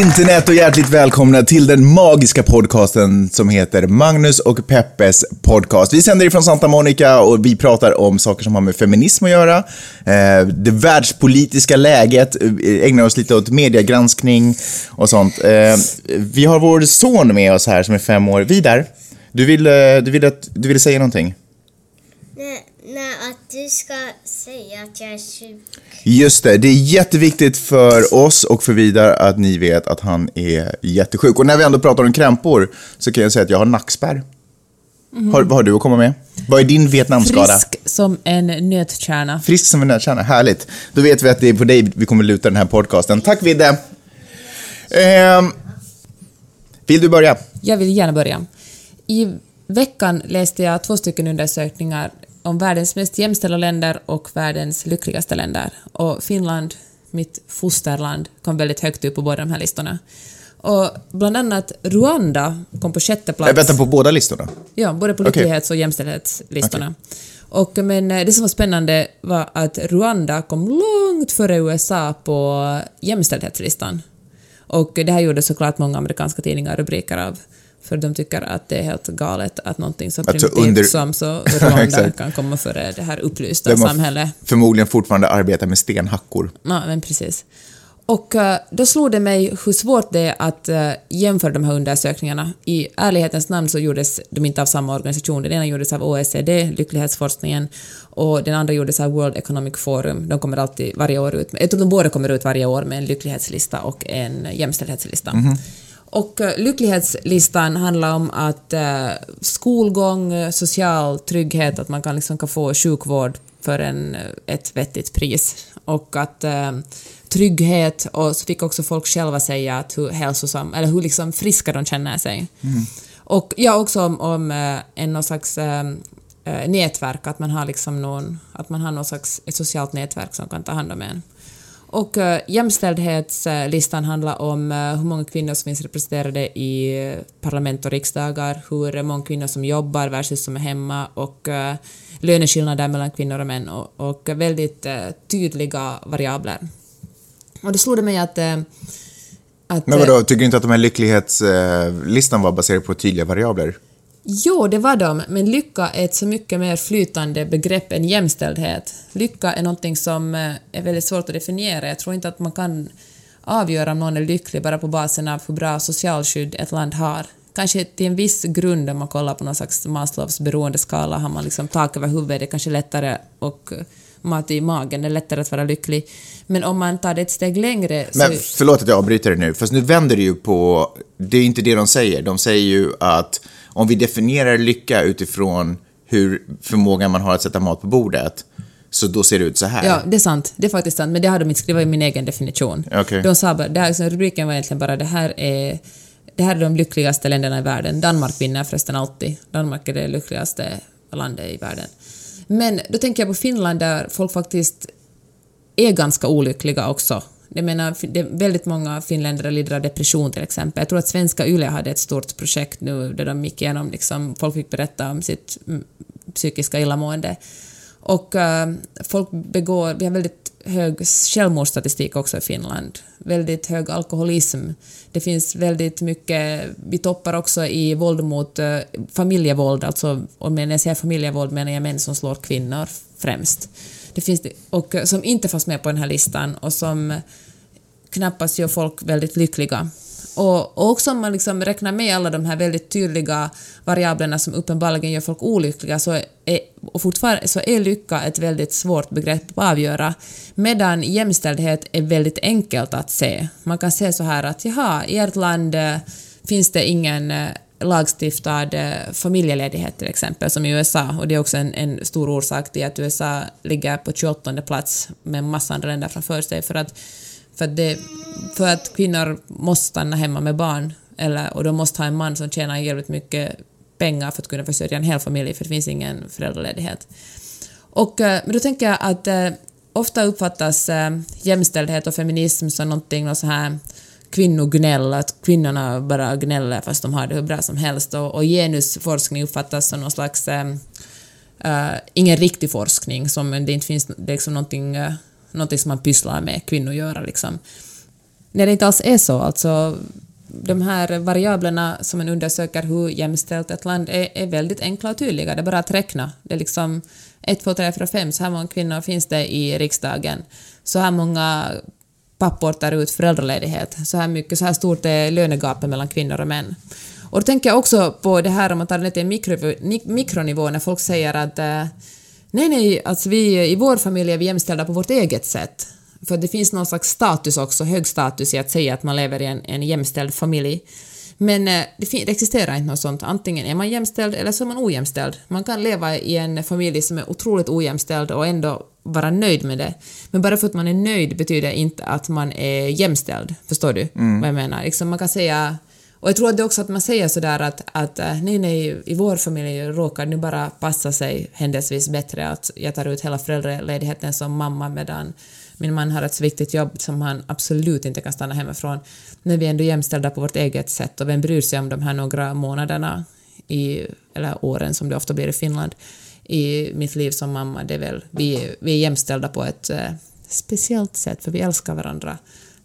internet och hjärtligt välkomna till den magiska podcasten som heter Magnus och Peppes podcast. Vi sänder ifrån Santa Monica och vi pratar om saker som har med feminism att göra, eh, det världspolitiska läget, eh, ägnar oss lite åt mediegranskning och sånt. Eh, vi har vår son med oss här som är fem år. Vidar, du ville, du ville, du ville säga någonting? Nej, nej, att du ska säga att jag är sjuk. Just det, det är jätteviktigt för oss och för Vidar att ni vet att han är jättesjuk. Och när vi ändå pratar om krämpor så kan jag säga att jag har nackspärr. Har, vad har du att komma med? Vad är din Vietnamskada? Frisk som en nötkärna. Frisk som en nötkärna, härligt. Då vet vi att det är på dig vi kommer luta den här podcasten. Tack Vidde! Ehm, vill du börja? Jag vill gärna börja. I veckan läste jag två stycken undersökningar om världens mest jämställda länder och världens lyckligaste länder. Och Finland, mitt fosterland, kom väldigt högt upp på båda de här listorna. Och bland annat Rwanda kom på sjätte plats. Jag väntar på båda listorna. Ja, både på Okej. lycklighets och jämställdhetslistorna. Och, men eh, det som var spännande var att Rwanda kom långt före USA på jämställdhetslistan. Och det här gjorde såklart många amerikanska tidningar rubriker av. För de tycker att det är helt galet att någonting så Alltså primitivt under- som så Rwanda kan komma före det här upplysta samhället. Förmodligen fortfarande arbetar med stenhackor. Ja, men precis. Och eh, då slog det mig hur svårt det är att eh, jämföra de här undersökningarna. I ärlighetens namn så gjordes de inte av samma organisation. Den ena gjordes av OECD, lycklighetsforskningen, och den andra gjordes av World Economic Forum. De kommer alltid varje år ut jag tror de båda kommer ut varje år med en lycklighetslista och en jämställdhetslista. Och eh, lycklighetslistan handlar om att eh, skolgång, eh, social trygghet, att man kan, liksom, kan få sjukvård för en, ett vettigt pris. Och att eh, trygghet, och så fick också folk själva säga att hur hälsosam, eller hur liksom friska de känner sig. Och ja, också om, om en någon slags eh, nätverk, att man har liksom någon, att man har någon slags ett socialt nätverk som kan ta hand om en. Och uh, jämställdhetslistan handlar om eh, hur många kvinnor som finns representerade i parlament och riksdagar, hur många kvinnor som jobbar versus som är hemma och uh, löneskillnader mellan kvinnor och män och, och väldigt tydliga variabler. Och då slog det mig att... att Men vadå, tycker du inte att de här lycklighetslistan var baserad på tydliga variabler? Jo, det var de, men lycka är ett så mycket mer flytande begrepp än jämställdhet. Lycka är någonting som eh, är väldigt svårt att definiera. Jag tror inte att man kan avgöra om någon är lycklig bara på basen av hur bra socialskydd ett land har. Kanske till en viss grund om man kollar på någon slags Maslows beroendeskala har man liksom tak över huvudet, det är kanske lättare och eh, mat i magen, det är lättare att vara lycklig. Men om man tar det ett steg längre så... Men förlåt att jag avbryter dig nu, fast nu vänder det ju på... Det är inte det de säger. De säger ju att om vi definierar lycka utifrån hur förmågan man har att sätta mat på bordet, så då ser det ut så här. Ja, det är sant. Det är faktiskt sant. Men det har de inte skrivit i min egen definition. Okej. De sa bara, det här, så rubriken var egentligen bara det här är det här är de lyckligaste länderna i världen. Danmark vinner förresten alltid. Danmark är det lyckligaste landet i världen. Men då tänker jag på Finland där folk faktiskt är ganska olyckliga också. Jag menar, det är väldigt många finländare lider av depression till exempel. Jag tror att svenska YLE hade ett stort projekt nu där de gick igenom, liksom, folk fick berätta om sitt mm, psykiska illamående. Och eh, folk begår, vi har väldigt hög självmordsstatistik också i Finland. Väldigt hög alkoholism. Det finns väldigt mycket, vi toppar också i våld mot eh, familjevåld, alltså om jag när jag säger familjevåld menar jag män som slår kvinnor främst. Det finns, det- och eh, som inte fanns med på den här listan och som eh, knappast gör folk väldigt lyckliga. Och, och också om man liksom räknar med alla de här väldigt tydliga variablerna som uppenbarligen gör folk olyckliga så är, och fortfarande, så är lycka ett väldigt svårt begrepp att avgöra. Medan jämställdhet är väldigt enkelt att se. Man kan se så här att jaha, i ert land eh, finns det ingen lagstiftad eh, familjeledighet till exempel, som i USA. Och det är också en, en stor orsak till att USA ligger på 28 plats med massa andra länder framför sig. För att, för att, det, för att kvinnor måste stanna hemma med barn, eller, och de måste ha en man som tjänar jävligt mycket pengar för att kunna försörja en hel familj, för det finns ingen föräldraledighet. Och, eh, men då tänker jag att eh, ofta uppfattas eh, jämställdhet och feminism som någonting något så här kvinnognäll, att kvinnorna bara gnäller fast de har det hur bra som helst och, och genusforskning uppfattas som någon slags Äh, ingen riktig forskning, som det inte finns det är liksom någonting, eh, någonting som man pysslar med, kvinnor göra liksom. när det inte alls är så. Alltså, de här variablerna som man undersöker hur jämställt ett land är, är väldigt enkla och tydliga. Det är bara att räkna. Det är liksom 1, 2, 3, 4, 5, så här många kvinnor finns det i riksdagen. Så här många pappor tar ut föräldraledighet. Så här, mycket, så här stort är lönegapet mellan kvinnor och män. Och då tänker jag också på det här om man tar det till mikro, mikronivå när folk säger att eh, nej, nej, alltså vi, i vår familj är vi jämställda på vårt eget sätt. För det finns någon slags status också, hög status i att säga att man lever i en, en jämställd familj. Men eh, det, det, existerar inte något sånt. Antingen är man jämställd eller så är man ojämställd. Man kan leva i en familj som är otroligt ojämställd och ändå vara nöjd med det. Men bara för att man är nöjd betyder inte att man är jämställd. Förstår du mm. vad jag menar? Liksom man kan säga och jag tror att det också att man säger sådär att, att eh, nej, nej, i vår familj råkar nu bara passa sig händelsevis bättre att jag tar ut hela föräldraledigheten som mamma medan min man har ett så viktigt jobb som han absolut inte kan stanna hemifrån. Men vi är ändå jämställda på vårt eget sätt och vem bryr sig om de här några månaderna i, eller åren som det ofta blir i Finland i mitt liv som mamma. Det är väl, vi, vi är jämställda på ett eh, speciellt sätt för vi älskar varandra.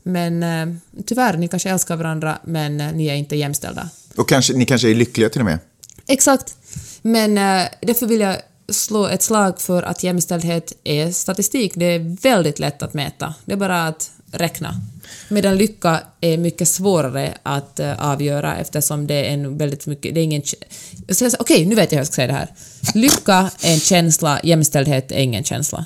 Men eh, tyvärr, ni kanske älskar varandra men eh, ni är inte jämställda. Och kanske, ni kanske är lyckliga till och med? Exakt. Men eh, därför vill jag slå ett slag för att jämställdhet är statistik. Det är väldigt lätt att mäta. Det är bara att räkna. Medan lycka är mycket svårare att eh, avgöra eftersom det är en väldigt mycket... Det är ingen... Okej, okay, nu vet jag hur jag ska säga det här. Lycka är en känsla, jämställdhet är ingen känsla.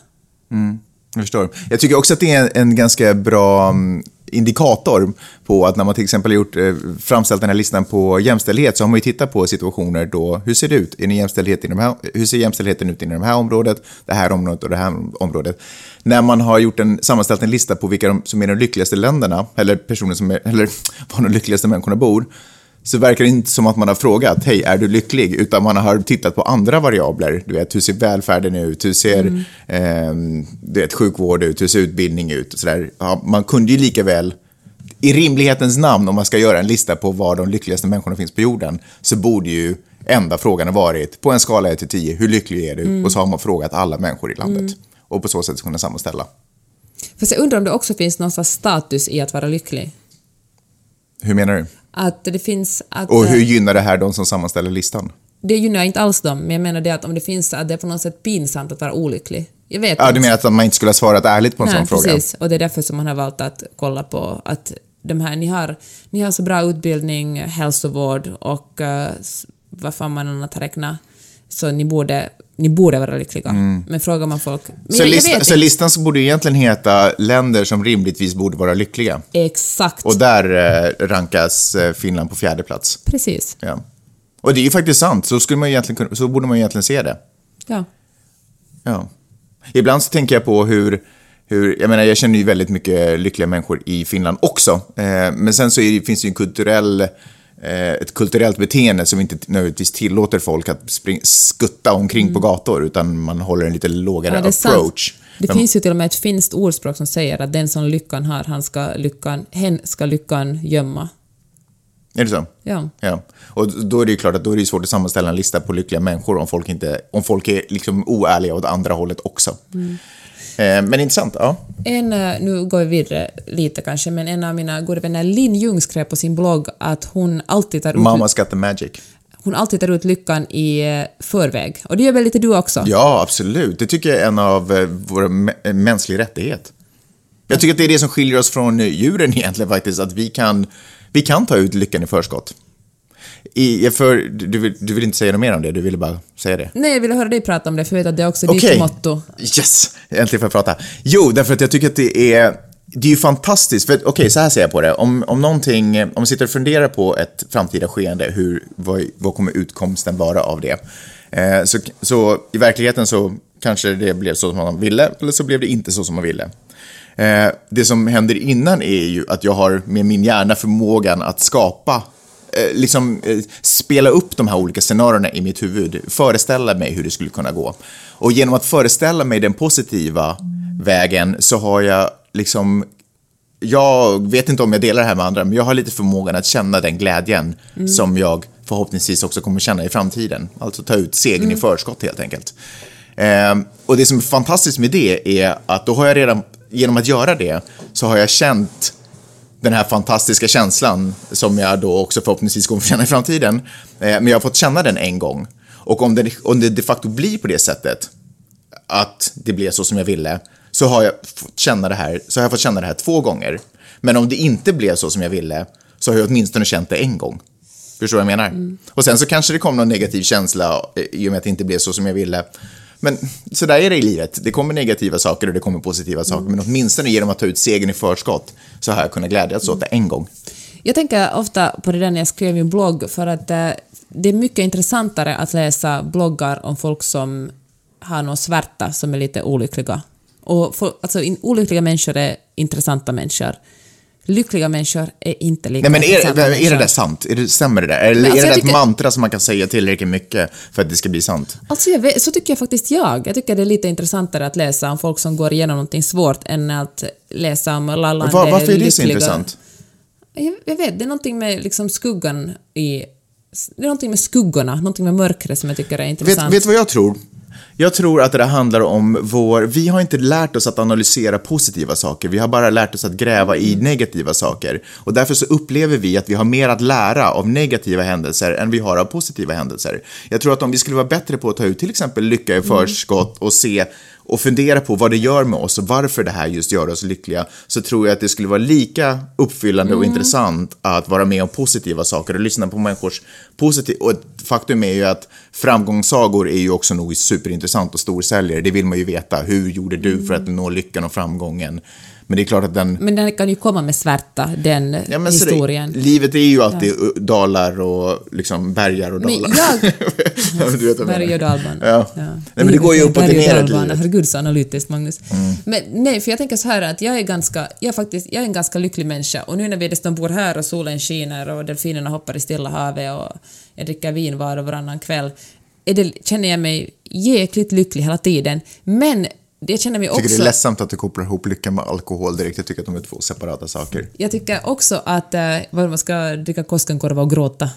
Mm, jag förstår. Jag tycker också att det är en, en ganska bra um, indikator på att när man till exempel har gjort, eh, framställt den här listan på jämställdhet så har man ju tittat på situationer då, hur ser det ut? Är det jämställdhet inom här, hur ser jämställdheten ut inom det här området, det här området och det här området? När man har gjort en, sammanställt en lista på vilka de, som är de lyckligaste länderna, eller personer som är, eller var de lyckligaste människorna bor, så verkar det inte som att man har frågat, hej, är du lycklig? Utan man har tittat på andra variabler. Du vet, hur ser välfärden ut? Hur ser mm. eh, du vet, sjukvård ut? Hur ser utbildning ut? Och så där. Ja, man kunde ju lika väl, i rimlighetens namn, om man ska göra en lista på var de lyckligaste människorna finns på jorden, så borde ju enda frågan ha varit, på en skala 1 till 10, hur lycklig är du? Mm. Och så har man frågat alla människor i landet. Mm. Och på så sätt kunna sammanställa. Fast jag undrar om det också finns någon status i att vara lycklig? Hur menar du? Att det finns... Att, och hur gynnar det här de som sammanställer listan? Det gynnar inte alls dem, men jag menar det att om det finns att det är på något sätt pinsamt att vara olycklig. Jag vet Ja, inte. du menar att man inte skulle ha svarat ärligt på en Nej, sån precis. fråga? precis. Och det är därför som man har valt att kolla på att de här, ni har, ni har så bra utbildning, hälsovård och uh, vad fan man annat har räknat, så ni borde ni borde vara lyckliga. Mm. Men frågar man folk... Så, lista, så listan borde egentligen heta länder som rimligtvis borde vara lyckliga? Exakt. Och där eh, rankas eh, Finland på fjärde plats? Precis. Ja. Och det är ju faktiskt sant, så, skulle man egentligen, så borde man egentligen se det. Ja. Ja. Ibland så tänker jag på hur, hur jag menar, jag känner ju väldigt mycket lyckliga människor i Finland också. Eh, men sen så det, finns det ju en kulturell ett kulturellt beteende som inte nödvändigtvis tillåter folk att spring, skutta omkring mm. på gator, utan man håller en lite lågare ja, approach. Sant. Det Men, finns ju till och med ett finskt ordspråk som säger att den som lyckan har, han ska lyckan, hen ska lyckan gömma. Är det så? Ja. ja. Och då är det ju klart att då är det svårt att sammanställa en lista på lyckliga människor om folk, inte, om folk är liksom oärliga åt andra hållet också. Mm. Eh, men intressant, ja. En, eh, nu går vi vidare lite kanske, men en av mina goda vänner, Linn Ljung, skrev på sin blogg att hon alltid tar ut... Mammas got the magic. Hon alltid tar ut lyckan i eh, förväg. Och det gör väl lite du också? Ja, absolut. Det tycker jag är en av våra mänskliga rättigheter. Jag tycker att det är det som skiljer oss från djuren egentligen faktiskt, att vi kan, vi kan ta ut lyckan i förskott. I, för, du, vill, du vill inte säga något mer om det, du ville bara säga det? Nej, jag ville höra dig prata om det, för jag vet att det är också okay. ditt motto. Yes! Äntligen får jag prata. Jo, därför att jag tycker att det är det är ju fantastiskt, för okej, okay, så här ser jag på det. Om, om någonting, om man sitter och funderar på ett framtida skeende, hur, vad, vad kommer utkomsten vara av det? Eh, så, så i verkligheten så kanske det blev så som man ville, eller så blev det inte så som man ville. Eh, det som händer innan är ju att jag har med min hjärna förmågan att skapa liksom eh, spela upp de här olika scenarierna i mitt huvud, föreställa mig hur det skulle kunna gå. Och genom att föreställa mig den positiva vägen så har jag liksom jag vet inte om jag delar det här med andra, men jag har lite förmågan att känna den glädjen mm. som jag förhoppningsvis också kommer känna i framtiden. Alltså ta ut segern mm. i förskott helt enkelt. Eh, och det som är fantastiskt med det är att då har jag redan, genom att göra det, så har jag känt den här fantastiska känslan som jag då också förhoppningsvis kommer få känna i framtiden. Eh, men jag har fått känna den en gång. Och om det, om det de facto blir på det sättet, att det blev så som jag ville, så har jag fått känna det här, så har jag fått känna det här två gånger. Men om det inte blev så som jag ville, så har jag åtminstone känt det en gång. Förstår du vad jag menar? Mm. Och sen så kanske det kom någon negativ känsla eh, i och med att det inte blev så som jag ville. Men så där är det i livet. Det kommer negativa saker och det kommer positiva saker. Mm. Men åtminstone genom att ta ut segern i förskott så har jag kunnat glädjas åt det en gång. Jag tänker ofta på det där när jag skrev min blogg för att eh, det är mycket intressantare att läsa bloggar om folk som har någon svärta som är lite olyckliga. Och folk, alltså, olyckliga människor är intressanta människor. Lyckliga människor är inte lika Nej, men är, intressanta är det där sant? Är det, stämmer det där? Eller alltså, är det där ett tycker- mantra som man kan säga tillräckligt mycket för att det ska bli sant? Alltså vet, så tycker jag faktiskt jag. Jag tycker det är lite intressantare att läsa om folk som går igenom någonting svårt än att läsa om lalande Var, varför är det så lyckliga- intressant? Jag, jag vet, det är någonting med liksom skuggan i... Det är någonting med skuggorna, någonting med mörkret som jag tycker är intressant. vet du vad jag tror? Jag tror att det där handlar om vår... Vi har inte lärt oss att analysera positiva saker. Vi har bara lärt oss att gräva i negativa saker. Och därför så upplever vi att vi har mer att lära av negativa händelser än vi har av positiva händelser. Jag tror att om vi skulle vara bättre på att ta ut till exempel lycka i förskott och se och fundera på vad det gör med oss och varför det här just gör oss lyckliga så tror jag att det skulle vara lika uppfyllande och intressant att vara med om positiva saker och lyssna på människors positiva... Och faktum är ju att framgångssagor är ju också nog superintressant och storsäljare. Det vill man ju veta. Hur gjorde du för att nå lyckan och framgången? Men det är klart att den... Men den kan ju komma med svärta, den Ja, men så det- historien. livet är ju alltid dalar och liksom bergar och Men dalar. jag... du vet vad jag Berg och dalbana. Ja. Nej, men det går ju upp och ner i livet. Herregud så analytiskt, Magnus. Men nej, för jag tänker så här att jag är ganska, jag är faktiskt, jag är en ganska lycklig människa och nu när vi dessutom bor här och solen skiner och delfinerna hoppar i Stilla havet och jag dricker vin var och varannan kväll, det, känner jag mig jäkligt lycklig hela tiden. Men jag känner mig Jag tycker också... det är ledsamt att du kopplar ihop lycka med alkohol direkt. Jag tycker att de är två separata saker. Jag tycker också att eh, vad man ska dricka Koskenkorva och gråta.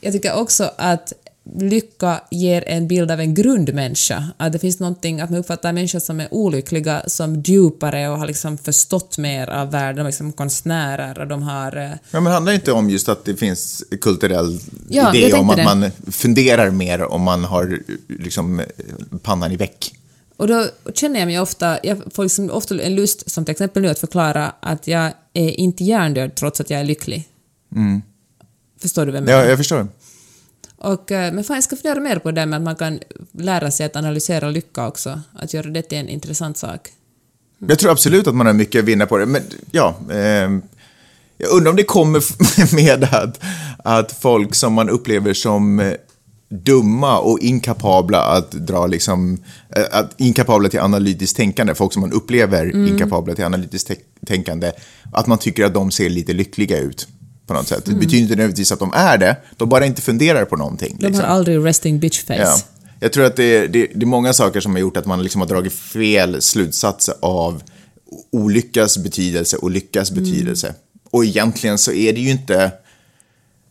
Jag tycker också att lycka ger en bild av en grundmänniska. Att det finns någonting, att man uppfattar människor som är olyckliga som djupare och har liksom förstått mer av världen. De är liksom konstnärer och de har... eh, Ja, men handlar det inte om just att det finns kulturell Ja, idé om att det. man funderar mer om man har liksom pannan i väck? Och då känner jag mig ofta, jag får liksom ofta en lust, som till exempel nu, att förklara att jag är inte hjärndöd trots att jag är lycklig. Förstår du vem jag Ja, menar? jag förstår. Och, eh, men fan, jag ska fundera mer på det med att man kan lära sig att analysera lycka också. Att göra det till en intressant sak. Jag tror absolut att man har mycket att vinna på det. Men ja, ehm, jag undrar om det kommer med att, att folk som man upplever som eh, dumma och inkapabla att dra liksom, eh, att, inkapabla till analytiskt tänkande, folk som man upplever Mm. inkapabla till analytiskt tä- tänkande, att man tycker att de ser lite lyckliga ut på något sätt. Det betyder inte nödvändigtvis att de är det, de bara inte funderar på någonting. Mm. De liksom. har aldrig resting bitch face. Ja. Jag tror att det är, det, det är många saker som har gjort att man liksom har dragit fel slutsatser av olyckas betydelse och lyckas betydelse. Och egentligen så är det ju inte...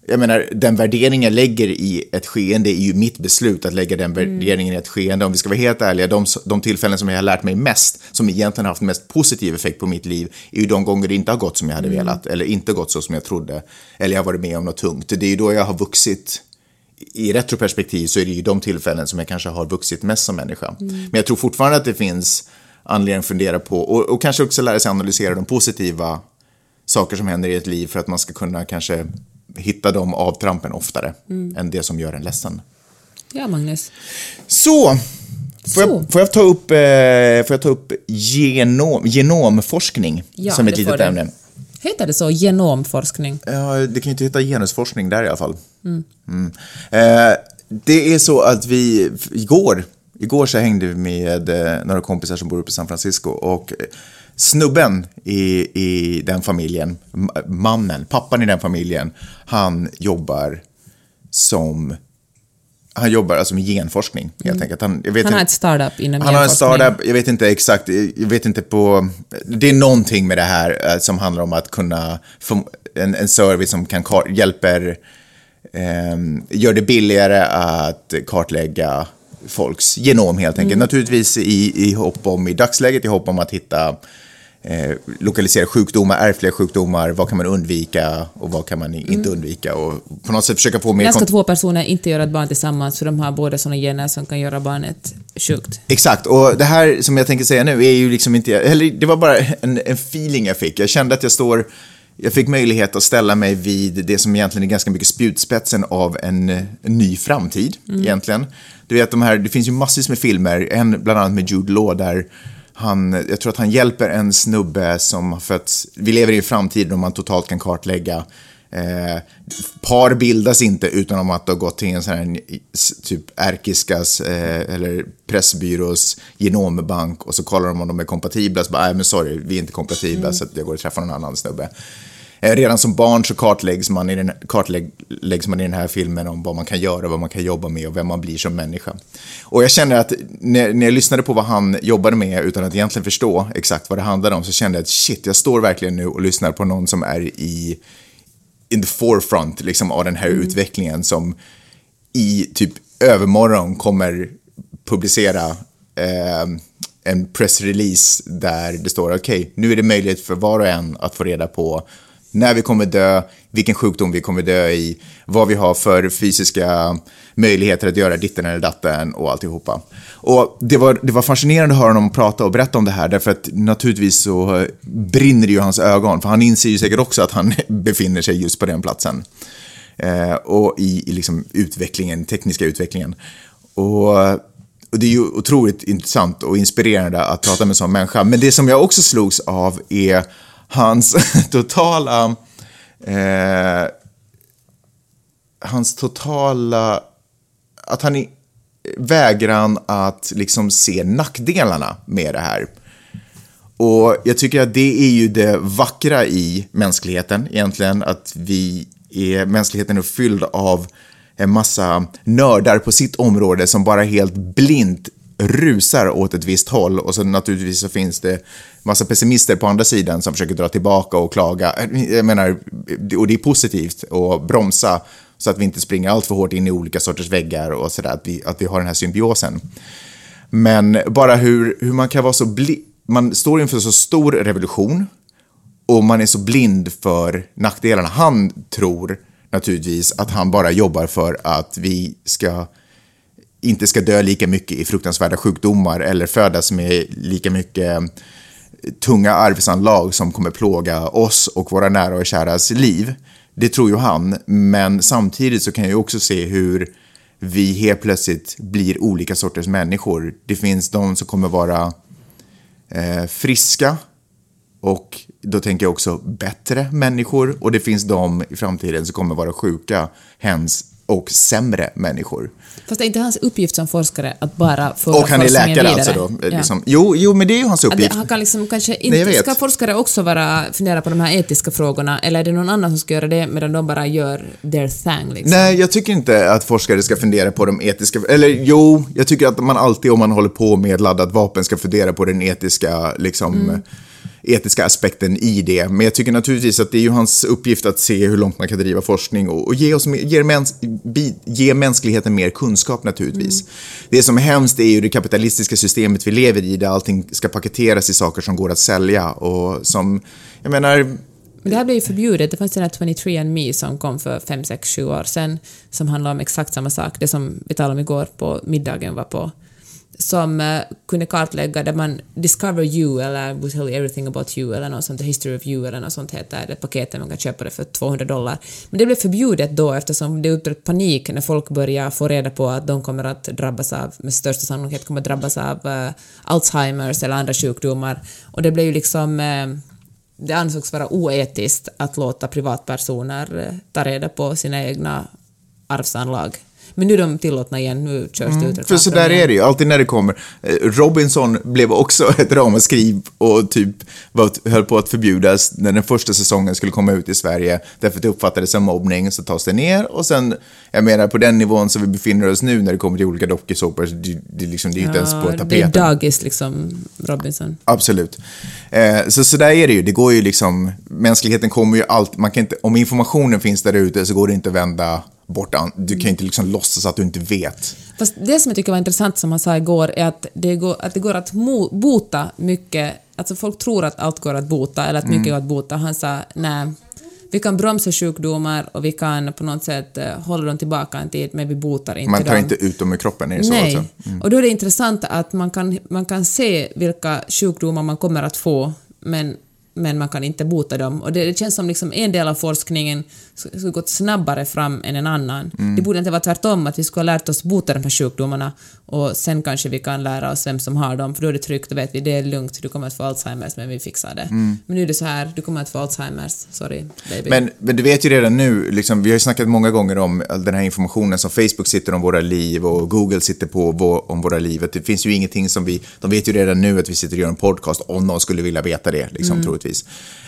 Jag menar, den värdering jag lägger i ett skeende är ju mitt beslut att lägga den värderingen i ett skeende. Om vi ska vara helt ärliga, de, de tillfällen som jag har lärt mig mest, som egentligen har haft mest positiv effekt på mitt liv, är ju de gånger det inte har gått som jag hade velat, eller inte gått så som jag trodde, eller jag har varit med om något tungt. Det är ju då jag har vuxit i retroperspektiv så är det ju de tillfällen som jag kanske har vuxit mest som människa. Men jag tror fortfarande att det finns anledning att fundera på och, och kanske också lära sig analysera de positiva saker som händer i ett liv för att man ska kunna kanske hitta de avtrampen oftare än det som gör en ledsen. Ja, Magnus. Så! Får. Jag, får jag ta upp, eh, får jag ta upp genom, genomforskning Ja, som ett det litet du. ämne? Heter det så? Genomforskning? Ja, det kan ju inte heta genusforskning där i alla fall. Mm. Eh, det är så att vi, igår, igår så hängde vi med eh, några kompisar som bor uppe i San Francisco och eh, snubben i, i den familjen, ma- mannen, pappan i den familjen, han jobbar som han jobbar alltså med genforskning helt enkelt. Han, jag vet Han har inte- ett startup inom han har en startup, jag vet inte exakt, jag vet inte på... Det är någonting med det här eh, som handlar om att kunna en, en service som kan hjälper, eh, gör det billigare att kartlägga folks genom helt enkelt. Naturligtvis i, i hopp om, i dagsläget i hopp om att hitta eh, lokalisera sjukdomar, ärftliga sjukdomar, vad kan man undvika och vad kan man inte Mm. undvika och på något sätt försöka få mer Där ska två personer inte göra ett barn tillsammans för de har båda såna gener som kan göra barnet sjukt. Exakt, och det här som jag tänker säga nu är ju liksom inte, eller det var bara en, en feeling jag fick. Jag kände att jag står, jag fick möjlighet att ställa mig vid det som egentligen är ganska mycket spjutspetsen av en, en ny framtid, egentligen. Du vet, de här, det finns ju massvis med filmer, en bland annat med Jude Law där han, jag tror att han hjälper en snubbe som har fötts, vi lever i en framtid då man totalt kan kartlägga Eh, par bildas inte utan att ha gått till en sån här typ ärkiskas eh, eller Pressbyrås genombank och så kollar de om de är kompatibla. Så bara, nej men sorry, vi är inte kompatibla så att jag går och träffar någon annan snubbe. Eh, redan som barn så kartläggs man, i den, kartläggs man i den här filmen om vad man kan göra, vad man kan jobba med och vem man blir som människa. Och jag känner att när, när jag lyssnade på vad han jobbade med utan att egentligen förstå exakt vad det handlade om så kände jag att shit, jag står verkligen nu och lyssnar på någon som är i in the forefront liksom, av den här utvecklingen som i typ övermorgon kommer publicera eh, en pressrelease där det står okej, nu är det möjligt för var och en att få reda på när vi kommer dö, vilken sjukdom vi kommer dö i, vad vi har för fysiska möjligheter att göra ditten eller datten och alltihopa. Och det var, det var fascinerande att höra honom prata och berätta om det här därför att naturligtvis så eh, brinner det ju i hans ögon för han inser ju säkert också att han befinner sig just på den platsen. Eh, och i, i liksom utvecklingen, tekniska utvecklingen. Och, och det är ju otroligt intressant och inspirerande att prata med en sån människa. Men det som jag också slogs av är hans totala... Eh, hans totala... Att han i, vägran att liksom se nackdelarna med det här. Och jag tycker att det är ju det vackra i mänskligheten egentligen, att vi är, mänskligheten är fylld av en massa nördar på sitt område som bara helt blint rusar åt ett visst håll och så naturligtvis så finns det massa pessimister på andra sidan som försöker dra tillbaka och klaga. Jag menar, och det är positivt att bromsa så att vi inte springer allt för hårt in i olika sorters väggar och sådär, att vi, att vi har den här symbiosen. Men bara hur, hur man kan vara så blind, man står inför så stor revolution och man är så blind för nackdelarna. Han tror naturligtvis att han bara jobbar för att vi ska inte ska dö lika mycket i fruktansvärda sjukdomar eller födas med lika mycket eh, tunga arvsanlag som kommer plåga oss och våra nära och käras liv. Det tror ju han, men samtidigt så kan jag ju också se hur vi helt plötsligt blir olika sorters människor. Det finns de som kommer vara eh, friska och då tänker jag också bättre människor och det finns de i framtiden som kommer vara sjuka, hens och sämre människor. Fast det är inte hans uppgift som forskare att bara föra Och han är läkare vidare. alltså då? Ja. Liksom. Jo, jo, men det är ju hans det, uppgift. han kan liksom kanske Nej, jag inte... vet. Ska forskare också vara, fundera på de här etiska frågorna, eller är det någon annan som ska göra det medan de bara gör their thing? Liksom? Nej, jag tycker inte att forskare ska fundera på de etiska... Eller jo, jag tycker att man alltid om man håller på med laddat vapen ska fundera på den etiska, liksom, etiska aspekten i det. Men jag tycker naturligtvis att det är ju hans uppgift att se hur långt man kan driva forskning och, och ge, oss, ge, mäns, ge mänskligheten mer kunskap naturligtvis. Det som är hemskt är ju det kapitalistiska systemet vi lever i där allting ska paketeras i saker som går att sälja och som, jag menar, Men det här blev ju förbjudet. Det fanns den här 23andMe som kom för 5, 6, 7 år sedan som handlar om exakt samma sak, det som vi talade om igår på middagen var på som eh, kunde kartlägga där man discover you eller we tell everything about you eller något sånt, the history of you eller något sånt heter det paketet, man kan köpa det för 200 dollar. Men det blev förbjudet då eftersom det uppstod panik när folk började få reda på att de kommer att drabbas av, med största sannolikhet kommer att drabbas av uh, Alzheimers eller andra sjukdomar och det blev ju liksom uh, det ansågs vara oetiskt att låta privatpersoner ta reda på sina egna arvsanlag. Men nu är de tillåtna igen, nu körs det ut Mm. För så där är det ju, alltid när det kommer. Eh, Robinson blev också ett ramaskri och typ var, höll på att förbjudas när den första säsongen skulle komma ut i Sverige. Därför att det uppfattades som mobbning, så tas det ner. Och sen, jag menar på den nivån som vi befinner oss nu när det kommer till olika dokusåpor, så det, det, liksom, det är ju inte ens på Ja, det är tapeten. dagis liksom, Robinson. Absolut. Eh, så, så där är det ju. Det går ju liksom, mänskligheten kommer ju allt, man kan inte, om informationen finns där ute så går det inte att vända bort, an, du kan ju inte liksom låtsas att du inte vet. Fast det som jag tycker var intressant som han sa igår är att det går att, det går att mo, bota mycket alltså folk tror att allt går att bota, eller att mycket Mm. går att bota. Han sa nej, vi kan bromsa sjukdomar och vi kan på något sätt eh, hålla dem tillbaka en tid, men vi botar inte Man tar dem. inte ut dem ur kroppen, är det så Nej, också? Mm. och då är det intressant att man kan, man kan se vilka sjukdomar man kommer att få, men, men man kan inte bota dem. Och det, det känns som liksom en del av forskningen sk- skulle gått snabbare fram än en annan. Mm. Det borde inte vara tvärtom, att vi skulle ha lärt oss bota de här sjukdomarna och sen kanske vi kan lära oss vem som har dem, för då är det tryggt, då vet vi det är lugnt, du kommer att få Alzheimers, men vi fixar det. Men nu är det så här, du kommer att få Alzheimers, sorry baby. Men, men du vet ju redan nu, liksom, vi har ju snackat många gånger om all den här informationen som Facebook sitter om våra liv och Google sitter på vår, om våra liv. Det finns ju ingenting som vi, de vet ju redan nu att vi sitter och gör en podcast om någon skulle vilja veta det, liksom, troligtvis.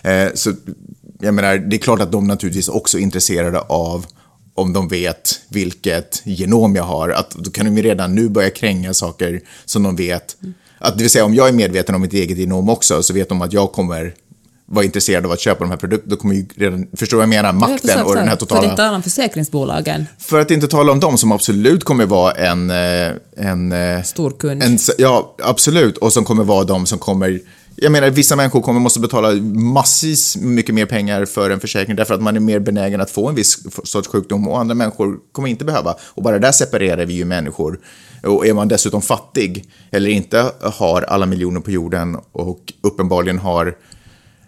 Eh, så jag menar, det är klart att de naturligtvis också är intresserade av om de vet vilket genom jag har, att då kan de ju redan nu börja kränga saker som de vet. Att, det vill säga om jag är medveten om mitt eget genom också så vet de att jag kommer vara intresserad av att köpa de här produkterna, då kommer ju redan, förstår vad jag menar, Jag makten förstår, och den här För totala... inte tala om försäkringsbolagen, För att inte tala om dem som absolut kommer vara en... eh, en eh, stor kund. en, ja, absolut. Och som kommer vara de som kommer... Jag menar, vissa människor kommer måste betala massvis mycket mer pengar för en försäkring därför att man är mer benägen att få en viss sorts sjukdom och andra människor kommer inte behöva. Och bara där separerar vi ju människor. Och är man dessutom fattig eller inte har alla miljoner på jorden och uppenbarligen har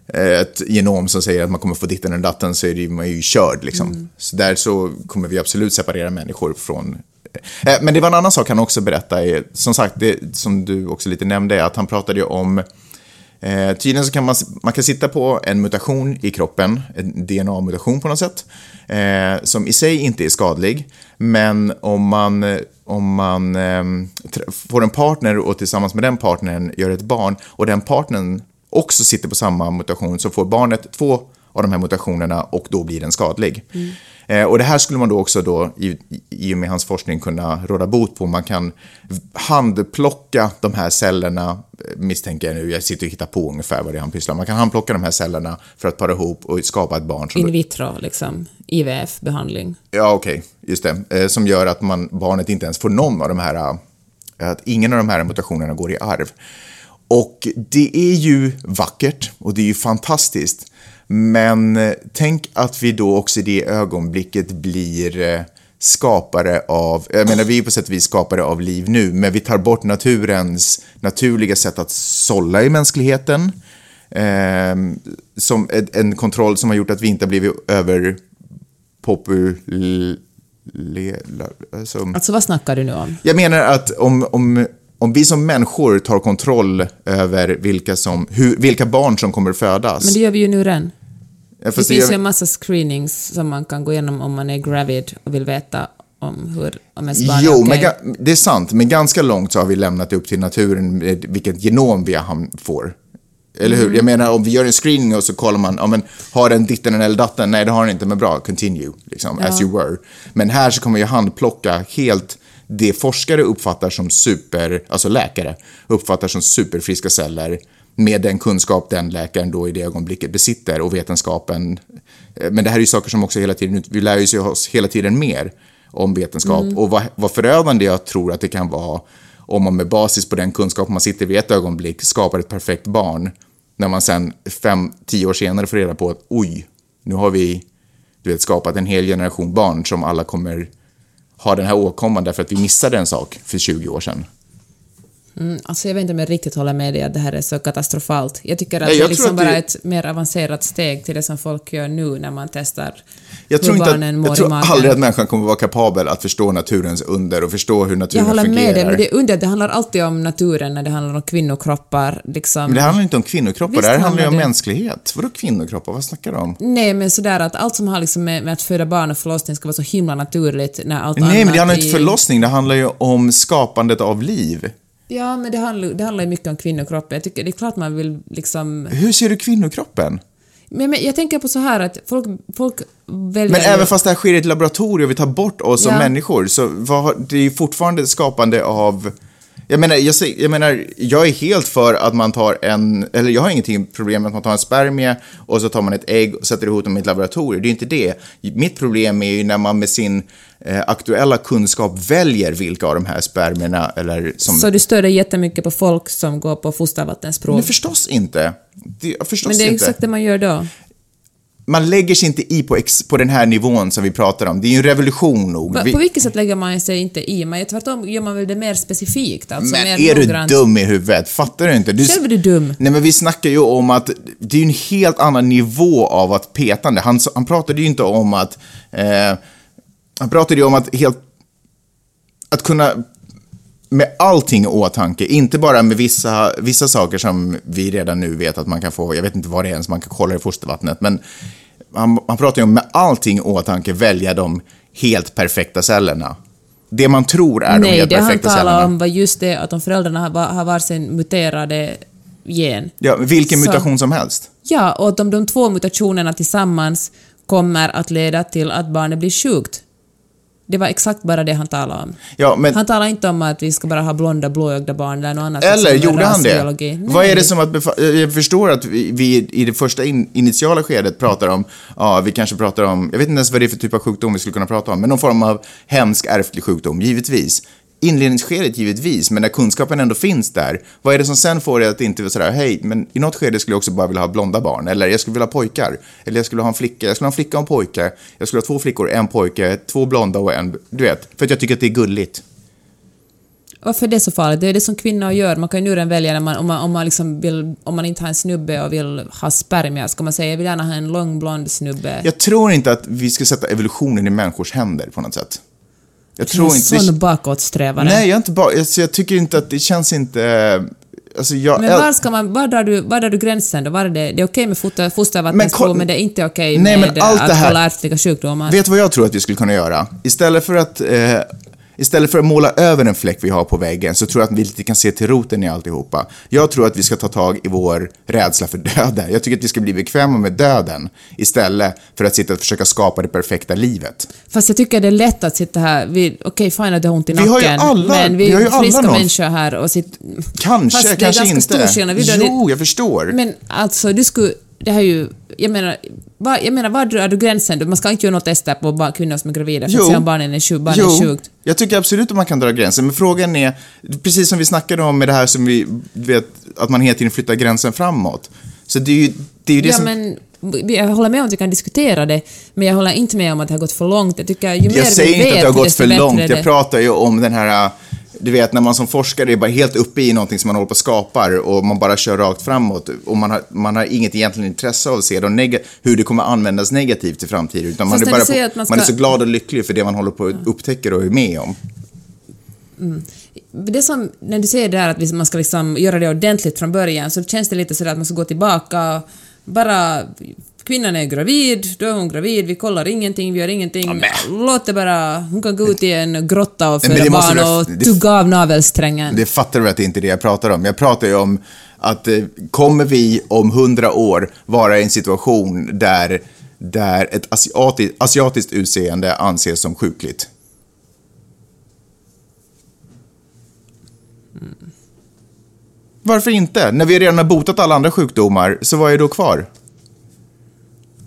eh, ett genom som säger att man kommer få ditten eller datten så är det man är ju körd. Liksom. Så där så kommer vi absolut separera människor från... Eh, Men det var en annan sak han också berättade, som sagt, det som du också lite nämnde, att han pratade ju om Eh, tydligen så kan man, man kan sitta på en mutation i kroppen, en DNA-mutation på något sätt, eh, som i sig inte är skadlig, men om man, eh, om man eh, får en partner och tillsammans med den partnern gör ett barn och den partnern också sitter på samma mutation så får barnet två av de här mutationerna och då blir den skadlig. Eh, och det här skulle man då också då, i, i och med hans forskning, kunna råda bot på. Man kan handplocka de här cellerna, eh, misstänker jag nu, jag sitter och hittar på ungefär vad det är han pysslar. Man kan handplocka de här cellerna för att para ihop och skapa ett barn. Som in då, vitro, liksom, IVF-behandling. ja, okej, just det. Eh, som gör att man, barnet inte ens får någon av de här, eh, att ingen av de här mutationerna går i arv. Och det är ju vackert och det är ju fantastiskt. Men eh, tänk att vi då också i det ögonblicket blir eh, skapare av, jag menar vi är på sätt och vis skapare av liv nu, men vi tar bort naturens naturliga sätt att sålla i mänskligheten. Eh, som en, kontroll som har gjort att vi inte har blivit över Alltså, Alltså vad snackar du nu om? jag menar att om, om, om vi som människor tar kontroll över vilka, som, hur, vilka barn som kommer födas. Men det gör vi ju nu redan. Ja, Det finns ju en massa screenings som man kan gå igenom om man är gravid och vill veta om hur, om ens barn är Jo, men ga- det är sant. Men ganska långt så har vi lämnat det upp till naturen vilket genom vi får. Eller hur? Jag menar, om vi gör en screening och så kollar man, ja men, har den ditten eller datten? Nej, det har den inte, men bra, continue, liksom, as you were. Men här så kommer ju handplocka helt det forskare uppfattar som super, alltså läkare, uppfattar som superfriska celler med den kunskap den läkaren då i det ögonblicket besitter och vetenskapen. Eh, Men det här är ju saker som också hela tiden, vi lär ju oss hela tiden mer om vetenskap och vad, vad förödande jag tror att det kan vara om man med basis på den kunskap man sitter vid ett ögonblick skapar ett perfekt barn när man sen fem, tio år senare får reda på att oj, nu har vi du vet, skapat en hel generation barn som alla kommer har den här åkomman därför att vi missade en sak för 20 år sedan. Mm, alltså jag vet inte om jag riktigt håller med dig att det här är så katastrofalt. Jag tycker att Nej, det jag är liksom att bara det- ett mer avancerat steg till det som folk gör nu när man testar Jag tror, hur inte barnen att, mår jag tror aldrig att människan kommer vara kapabel att förstå naturens under och förstå hur naturen Jag håller fungerar. med dig, men det är under, det handlar alltid om naturen när det handlar om kvinnokroppar. Liksom. Men det handlar inte om kvinnokroppar, Visst det här handlar ju om det. mänsklighet. Vadå kvinnokroppar? Vad snackar du om? Nej, men sådär att allt som har liksom med, med att föda barn och förlossning ska vara så himla naturligt när allt Nej, annat men det handlar inte i- om förlossning, det handlar ju om skapandet av liv. Ja, men det handlar, det handlar ju mycket om kvinnokroppen. Jag tycker det är klart man vill liksom... Hur ser du kvinnokroppen? Men, men jag tänker på så här att folk, folk väljer... Men även fast det här sker i ett laboratorium och vi tar bort oss som Ja. människor, så vad, det är ju fortfarande skapande av Jag menar, jag, jag menar, jag är helt för att man tar en, eller jag har ingenting problem med att man tar en spermie och så tar man ett ägg och sätter ihop dem i ett laboratorium. Det är inte det. Mitt problem är ju när man med sin eh, aktuella kunskap väljer vilka av de här spermierna eller som... Så du stör dig jättemycket på folk som går på fostervattensprov? Men förstås inte. Det, förstås Men det är inte. exakt det man gör då. Man lägger sig inte i på, ex, på den här nivån som vi pratar om. Det är ju en revolution nog. Vi- På vilket sätt lägger man sig inte i? Men tvärtom gör man väl det mer specifikt? Alltså Men mer är du noggrant. dum i huvudet? Fattar du inte? Du, Själv är du dum. Nej, men vi snackar ju om att det är en helt annan nivå av att petande. Han, han pratade ju inte om att... Eh, han pratade ju om att helt... Att kunna med allting i åtanke, inte bara med vissa, vissa saker som vi redan nu vet att man kan få, jag vet inte vad det är ens man kan kolla i fostervattnet, men han, han pratar ju om med allting i åtanke välja de helt perfekta cellerna. Det man tror är de Nej, helt det han perfekta cellerna. talade om var just det att om föräldrarna har, har varsin muterade gen. Ja, vilken Så- mutation som helst. Ja, och att om de två mutationerna tillsammans kommer att leda till att barnet blir sjukt. Det var exakt bara det han talade om. Ja, men, Han talade inte om att vi ska bara ha blonda, blåögda barn eller något annat. eller gjorde han det? rasbiologi. Vad är Nej. det som att Jag förstår att vi, vi i det första in, initiala skedet pratar om, ja, vi kanske pratar om, jag vet inte ens vad det är för typ av sjukdom vi skulle kunna prata om, men någon form av hemsk ärftlig sjukdom, givetvis. Inledningsskedet givetvis, men när kunskapen ändå finns där, vad är det som sen får dig att inte vara sådär, hej, men i något skede skulle jag också bara vilja ha blonda barn, eller jag skulle vilja ha pojkar, eller jag skulle ha en flicka, jag skulle ha en flicka och en pojke, jag skulle ha två flickor, en pojke, två blonda och en, du vet, för att jag tycker att det är gulligt. Varför är det så farligt? Det är det som kvinnor gör. Man kan ju nu redan välja när man, om, man, om, man liksom vill, om man inte har en snubbe och vill ha spermier, ska man säga jag vill gärna ha en lång blond snubbe. Jag tror inte att vi ska sätta evolutionen i människors händer på något sätt. Jag tror en inte... sån bakåtsträvare. Nej, jag, är inte bara, alltså, jag tycker inte att det känns inte... Alltså, jag, Men var ska man, var drar du, var drar du gränsen då? Var är det, det är okej med foster, Men fostervattensprov, kolla- men, det är inte okej Nej, med men allt det här- ärftliga sjukdomar? Vet du vad jag tror att vi skulle kunna göra? Istället för att... Eh, Istället för att måla över en fläck vi har på väggen så tror jag att vi lite kan se till roten i alltihopa. Jag tror att vi ska ta tag i vår rädsla för döden. Jag tycker att vi ska bli bekväma med döden istället för att sitta och försöka skapa det perfekta livet. Fast jag tycker det är lätt att sitta här, vi- okej fine att det har ont i Vi nacken, har ju alla- men vi, vi har ju är friska alla någon- människor här och sitt... Kanske, Fast det är kanske ganska inte. stor skillnad. Vi Jo, jag förstår. Men alltså, du skulle... Det här är ju... Jag menar, var, jag menar, var drar du gränsen? då? Man ska inte göra något tester på kvinnor som är gravida för att se om barnen är, sjuk, barnen är sjukt. jag tycker absolut att man kan dra gränsen, men frågan är, precis som vi snackade om med det här som vi vet, att man hela tiden flyttar gränsen framåt. Så det är ju det, är ju det Ja, som... men jag håller med om att vi kan diskutera det, men jag håller inte med om att det har gått för långt. Jag tycker ju mer jag säger vi inte vet, att det har gått för långt, jag pratar ju om den här, du vet när man som forskare är bara helt uppe i någonting som man håller på och skapar och man bara kör rakt framåt och man har, man har inget egentligen intresse av att se de hur det kommer användas negativt i framtiden, utan man är, bara på, man man är ska- så glad och lycklig för det man håller på att upptäcka och är med om. Det som, när du säger det här att man ska liksom göra det ordentligt från början, så känns det lite sådär att man ska gå tillbaka och bara... Kvinnan är gravid, då är hon gravid, vi kollar ingenting, vi gör ingenting. Låt det bara... Hon kan gå ut i en grotta och föda barn och det- tugga av navelsträngen. Det fattar du att det inte är det jag pratar om. Jag pratar ju om att eh, kommer vi om hundra år vara i en situation där, där ett asiati, asiatiskt utseende anses som sjukligt? Varför inte? När vi redan har botat alla andra sjukdomar, så vad är då kvar?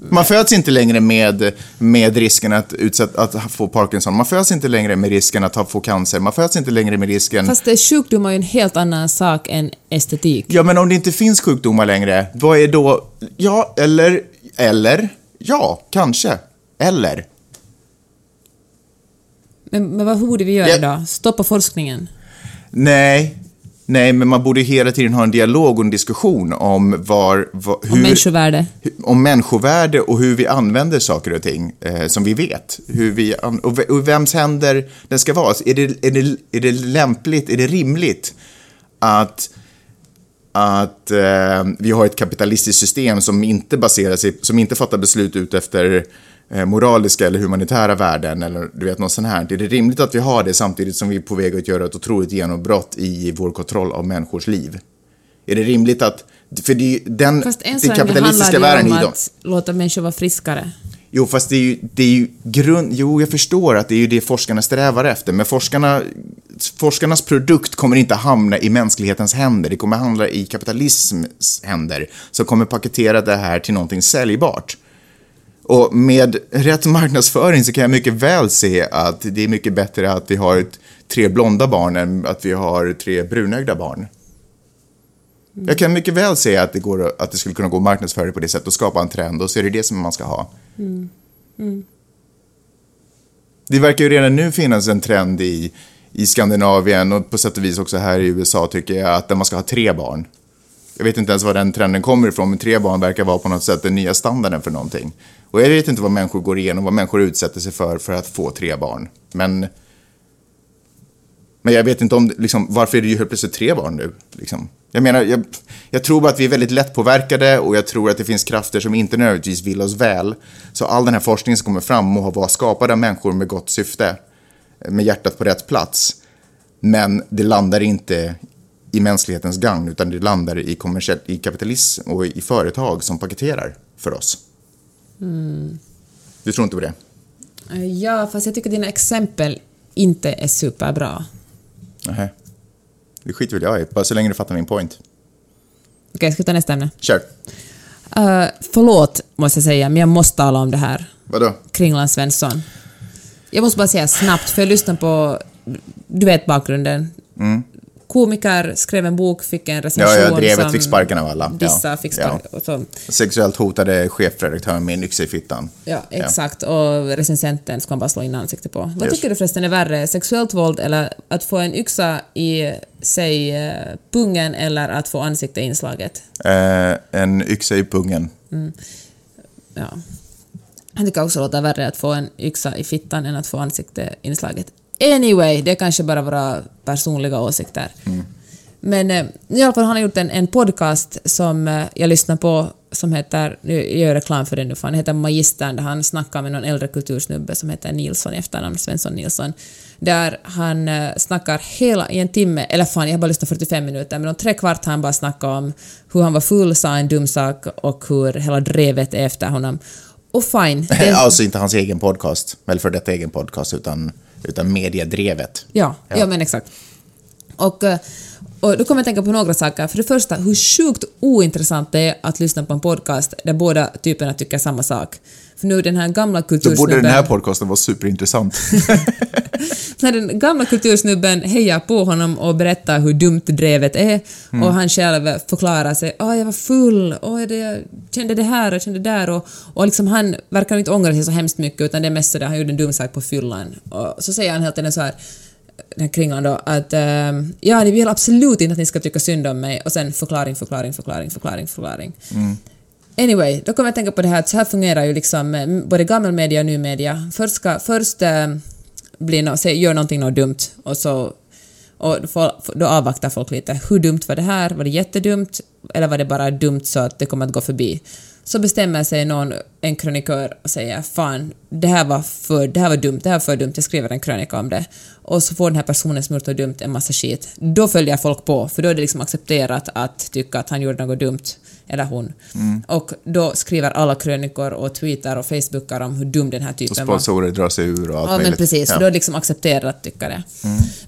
Man föds inte längre med, med risken att, utsätt, att få Parkinson. Man föds inte längre med risken att få cancer. Man föds inte längre med risken... Fast det, sjukdom är ju en helt annan sak än estetik. Ja, men om det inte finns sjukdomar längre, vad är då... Ja, eller... Eller? Ja, kanske. Eller? Men, men vad borde vi göra Ja. då? Stoppa forskningen? Nej. Nej, men man borde hela tiden ha en dialog och en diskussion om var... var hur, Om människovärde? om människovärde och hur vi använder saker och ting eh, som vi vet. Hur vi, och, ve- och vems händer den ska vara. Är det, är, det, är det lämpligt, är det rimligt att, att eh, vi har ett kapitalistiskt system som inte baserar sig, som inte fattar beslut ut efter moraliska eller humanitära värden eller du vet något sånt här. Är det rimligt att vi har det samtidigt som vi är på väg att göra ett otroligt genombrott i vår kontroll av människors liv? Är det rimligt att, för det är ju den, Fast än den kapitalistiska världen ju är om ju de, att låta människor vara friskare. Jo, fast det är ju, det är ju grund... Jo, jag förstår att det är ju det forskarna strävar efter, men forskarna forskarnas produkt kommer inte hamna i mänsklighetens händer. Det kommer hamna i kapitalismens händer som kommer paketera det här till någonting säljbart. Och med rätt marknadsföring så kan jag mycket väl se att det är mycket bättre att vi har tre blonda barn än att vi har tre brunögda barn. Jag kan mycket väl se att det, går, att det skulle kunna gå att marknadsföra på det sättet och skapa en trend och så är det det som man ska ha. Det verkar ju redan nu finnas en trend i, i Skandinavien och på sätt och vis också här i USA tycker jag att man ska ha tre barn. Jag vet inte ens var den trenden kommer ifrån, men tre barn verkar vara på något sätt den nya standarden för någonting. Och jag vet inte vad människor går igenom, vad människor utsätter sig för för att få tre barn. Men, men jag vet inte om, liksom, varför är det ju helt plötsligt tre barn nu? Liksom. Jag menar, jag, jag tror bara att vi är väldigt lättpåverkade och jag tror att det finns krafter som inte nödvändigtvis vill oss väl. Så all den här forskningen som kommer fram må vara skapad av människor med gott syfte, med hjärtat på rätt plats. Men det landar inte i mänsklighetens gagn, utan det landar i, kommersiell, i kapitalism och i företag som paketerar för oss. Du tror inte på det? Ja, fast jag tycker dina exempel inte är superbra. Nähä. Det skiter väl jag i, bara så länge du fattar min point. Okej, ska vi ta nästa ämne? Kör. Uh, förlåt, måste jag säga, men jag måste tala om det här. Vadå? Kringland Svensson. Jag måste bara säga snabbt, för jag lyssnade på... Du vet bakgrunden. Komiker skrev en bok, fick en recension Mm. Ja, ja, drevet fick sparken av alla. Vissa Ja, fick ja. sparken. så. Sexuellt hotade chefredaktören med en yxa i fittan. Ja, exakt. Och recensenten ska man bara slå in ansiktet på. Vad Yes. tycker du förresten är värre? Sexuellt våld eller att få en yxa i, säg, eh, pungen eller att få ansikte inslaget? Eh, en yxa i pungen. Ja. Jag tycker också låter värre att få en yxa i fittan än att få ansikte inslaget. Anyway, det är kanske bara våra personliga åsikter. Men eh, i alla fall han har gjort en, en podcast som eh, jag lyssnar på som heter, nu jag gör reklam för den nu, för han heter Magistern, där han snackar med någon äldre kultursnubbe som heter Nilsson i efternamn, Svensson Nilsson, där han eh, snackar hela, i en timme, eller fan, jag har bara lyssnat 45 minuter, men om tre kvart har han bara snackat om hur han var full, sa en dum sak och hur hela drevet är efter honom. Och fine, det, alltså inte hans egen podcast, eller för detta egen podcast, utan, utan mediedrevet. Ja, ja. men exakt. Och, eh, och då kommer jag tänka på några saker. För det första, hur sjukt ointressant det är att lyssna på en podcast där båda typerna tycker samma sak. För nu den här gamla Då borde kultursnubben... den här podcasten vara superintressant. när den gamla kultursnubben hejar på honom och berättar hur dumt drevet är Mm. och han själv förklarar sig ”Åh, jag var full, Åh, det, jag kände det här och kände det där” och, och liksom han verkar inte ångra sig så hemskt mycket utan det är mest så där han gjorde en dum sak på fyllan. Och så säger han helt enkelt så här den här kringlan då, att ehm, ja, ni vill absolut inte att ni ska tycka synd om mig och sen förklaring, förklaring, förklaring, förklaring, förklaring. Anyway, då kommer jag att tänka på det här att så här fungerar ju liksom eh, både gammal media och ny media. Först ska, först äh, blir no, se, gör någonting något dumt och så och då, avvaktar folk lite. Hur dumt var det här? Var det jättedumt? Eller var det bara dumt så att det kommer att gå förbi? Så bestämmer sig någon, en krönikör och säger fan, det här var för, det här var dumt, det här var för dumt, jag skriver en krönika om det. Och så får den här personen som gjort något dumt en massa skit. Då följer folk på, för då är det liksom accepterat att tycka att han gjorde något dumt, eller hon. Och då skriver alla krönikor och tweetar och facebookar om hur dum den här Och typen var. sponsorer drar sig ur och allt Ja, men möjligt. precis. Ja. Då är liksom accepterat att tycka det.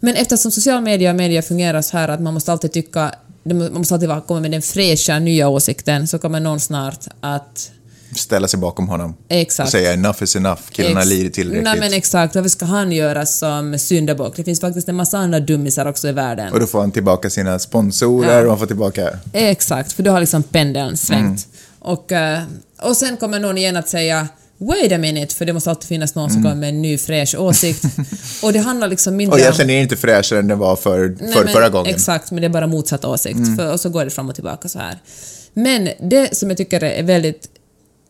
Men eftersom social media och media fungerar så här att man måste alltid tycka, man måste alltid komma med den fräscha nya åsikten, så kommer någon snart att Ställa sig bakom honom. Exakt. Och säga enough is enough, killarna Ex- lider tillräckligt. Nej men exakt, varför ska han göra som syndabock? Det finns faktiskt en massa andra dummisar också i världen. Och då får han tillbaka sina sponsorer Ja. och han får tillbaka... Exakt, för då har liksom pendeln svängt. Och, eh, och sen kommer någon igen att säga Wait a minute, för det måste alltid finnas någon som kommer med en ny fräsch åsikt. och det handlar liksom mindre Och om... egentligen är det inte fräschare än det var för, Nej, för men förra gången. Exakt, men det är bara motsatt åsikt. Mm. För, och så går det fram och tillbaka så här. Men det som jag tycker är väldigt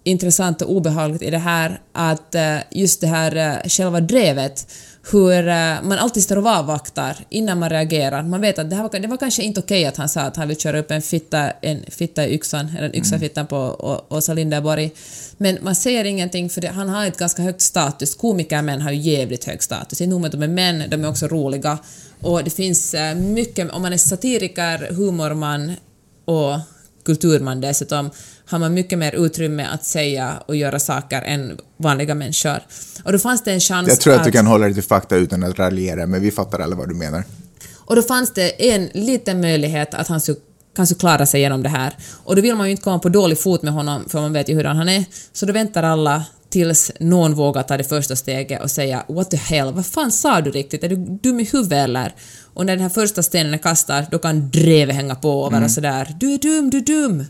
intressant och obehagligt i det här, att eh, just det här eh, själva drevet, hur eh, man alltid står och avvaktar innan man reagerar. Man vet att det, här var, det var kanske inte okej att han sa att han vill köra upp en fitta, en fitta i yxan, eller en yxa i fittan på Åsa Linderborg. Men man säger ingenting för det, han har ett ganska högt status. Komikermän har ju jävligt hög status. Inte nog med att de är män, de är också roliga. Och det finns mycket, om man är satiriker, humorman och kulturman dessutom har man mycket mer utrymme att säga och göra saker än vanliga människor. Och då fanns det en chans Jag tror att, att du kan hålla dig till fakta utan att raljera, men vi fattar alla vad du menar. Och då fanns det en liten möjlighet att han skulle kanske klara sig genom det här. Och då vill man ju inte komma på dålig fot med honom, för man vet ju hur han är. Så då väntar alla tills någon vågar ta det första steget och säga “What the hell, vad fan sa du riktigt? Är du dum i huvudet eller?” Och när den här första stenen är kastad, då kan drevet hänga på och vara sådär “Du är dum, du är dum”.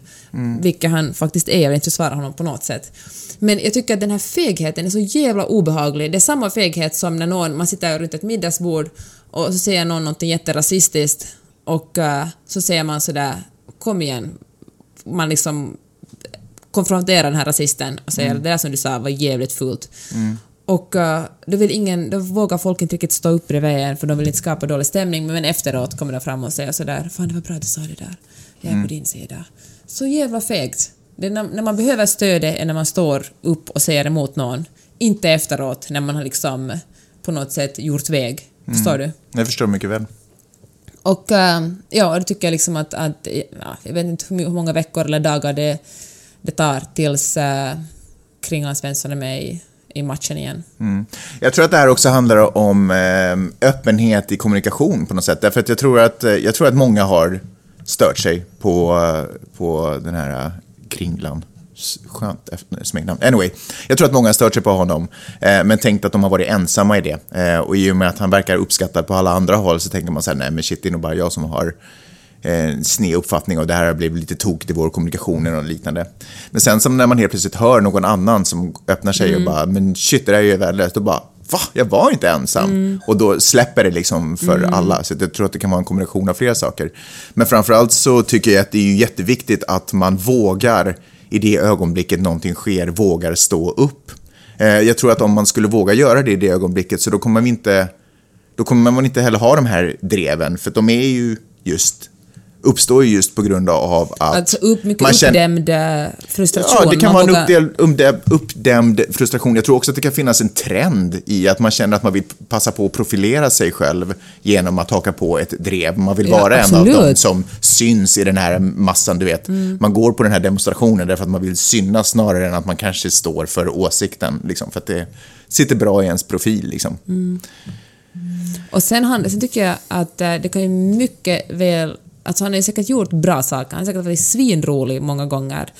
Vilket han faktiskt är, jag vill inte försvara honom på något sätt. Men jag tycker att den här fegheten är så jävla obehaglig. Det är samma feghet som när någon, man sitter runt ett middagsbord och så säger någon någonting jätterasistiskt och uh, så säger man sådär “Kom igen”. Man liksom konfronterar den här rasisten och säger det där som du sa var jävligt fult. Och uh, då, vill ingen, då vågar folk inte riktigt stå upp bredvid en för de vill inte skapa dålig stämning men efteråt kommer de fram och säger sådär “Fan det var bra att du sa det där, jag är på din sida”. Så jävla fegt. När, när man behöver stödet är när man står upp och säger emot någon. Inte efteråt när man har liksom på något sätt gjort väg. Förstår du? Jag förstår mycket väl. Och äh, ja, då tycker jag liksom att, att ja, jag vet inte hur många veckor eller dagar det, det tar tills äh, Kringlan Svensson är med i, i matchen igen. Mm. Jag tror att det här också handlar om eh, öppenhet i kommunikation på något sätt. Därför att jag tror att, eh, jag tror att många har stört sig på, eh, på den här eh, Kringlan. Skönt smeknamn. Anyway, jag tror att många har stört sig på honom, eh, men tänkt att de har varit ensamma i det. Eh, och i och med att han verkar uppskattad på alla andra håll så tänker man så här, nej men shit, det är nog bara jag som har eh, sned uppfattning och det här har blivit lite tokigt i vår kommunikation och liknande. Men sen som när man helt plötsligt hör någon annan som öppnar sig och bara, men shit, det där är ju värdelöst, och bara, va? Jag var inte ensam. Och då släpper det liksom för alla. Så jag tror att det kan vara en kombination av flera saker. Men framförallt så tycker jag att det är ju jätteviktigt att man vågar, i det ögonblicket någonting sker, vågar stå upp. Eh, jag tror att om man skulle våga göra det i det ögonblicket så då kommer man inte då kommer man inte heller ha de här dreven, för de är ju just, uppstår ju just på grund av att... Alltså upp, mycket man känner- uppdämd eh, frustration. Ja, det kan Man vara en vågar- uppdämd, uppdämd, uppdämd frustration. Jag tror också att det kan finnas en trend i att man känner att man vill passa på att profilera sig själv genom att haka på ett drev. Man vill Ja, vara en av dem som syns i den här massan, du vet. Man går på den här demonstrationen därför att man vill synas snarare än att man kanske står för åsikten, liksom, för att det sitter bra i ens profil. Liksom. Och sen, sen tycker jag att eh, det kan ju mycket väl... Alltså han har ju säkert gjort bra saker. Han har säkert varit svinrolig många gånger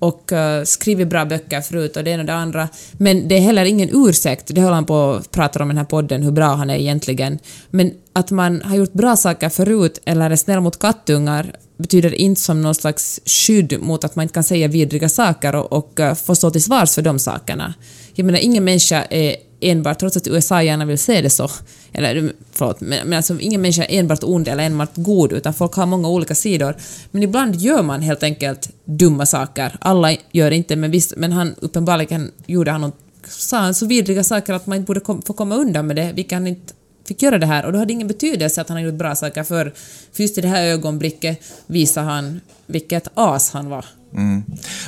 och uh, skrivit bra böcker förut och det ena och det andra. Men det är heller ingen ursäkt, det håller han på och pratar om i den här podden, hur bra han är egentligen. Men att man har gjort bra saker förut eller är snäll mot kattungar betyder inte som någon slags skydd mot att man inte kan säga vidriga saker och, och uh, få stå till svars för de sakerna. Jag menar, ingen människa är enbart, trots att USA gärna vill se det så, eller förlåt, men, men alltså ingen människa är enbart ond eller enbart god, utan folk har många olika sidor. Men ibland gör man helt enkelt dumma saker. Alla gör inte, men visst, men han uppenbarligen gjorde han något, sa han så vidriga saker att man inte borde kom, få komma undan med det, vilket han inte fick göra det här och då hade det ingen betydelse att han har gjort bra saker för, för just i det här ögonblicket visar han vilket as han var.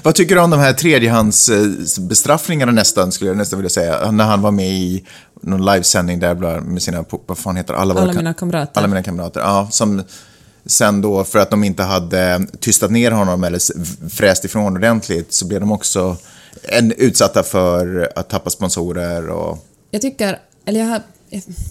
Vad tycker du om de här tredjehandsbestraffningarna nästan, skulle jag nästan vilja säga, när han var med i någon livesändning där med sina, vad fan heter alla, Alla mina kamrater. Alla mina kamrater, ja. Som sen då, för att de inte hade tystat ner honom eller fräst ifrån ordentligt, så blev de också en, utsatta för att tappa sponsorer och... Jag tycker, eller jag har,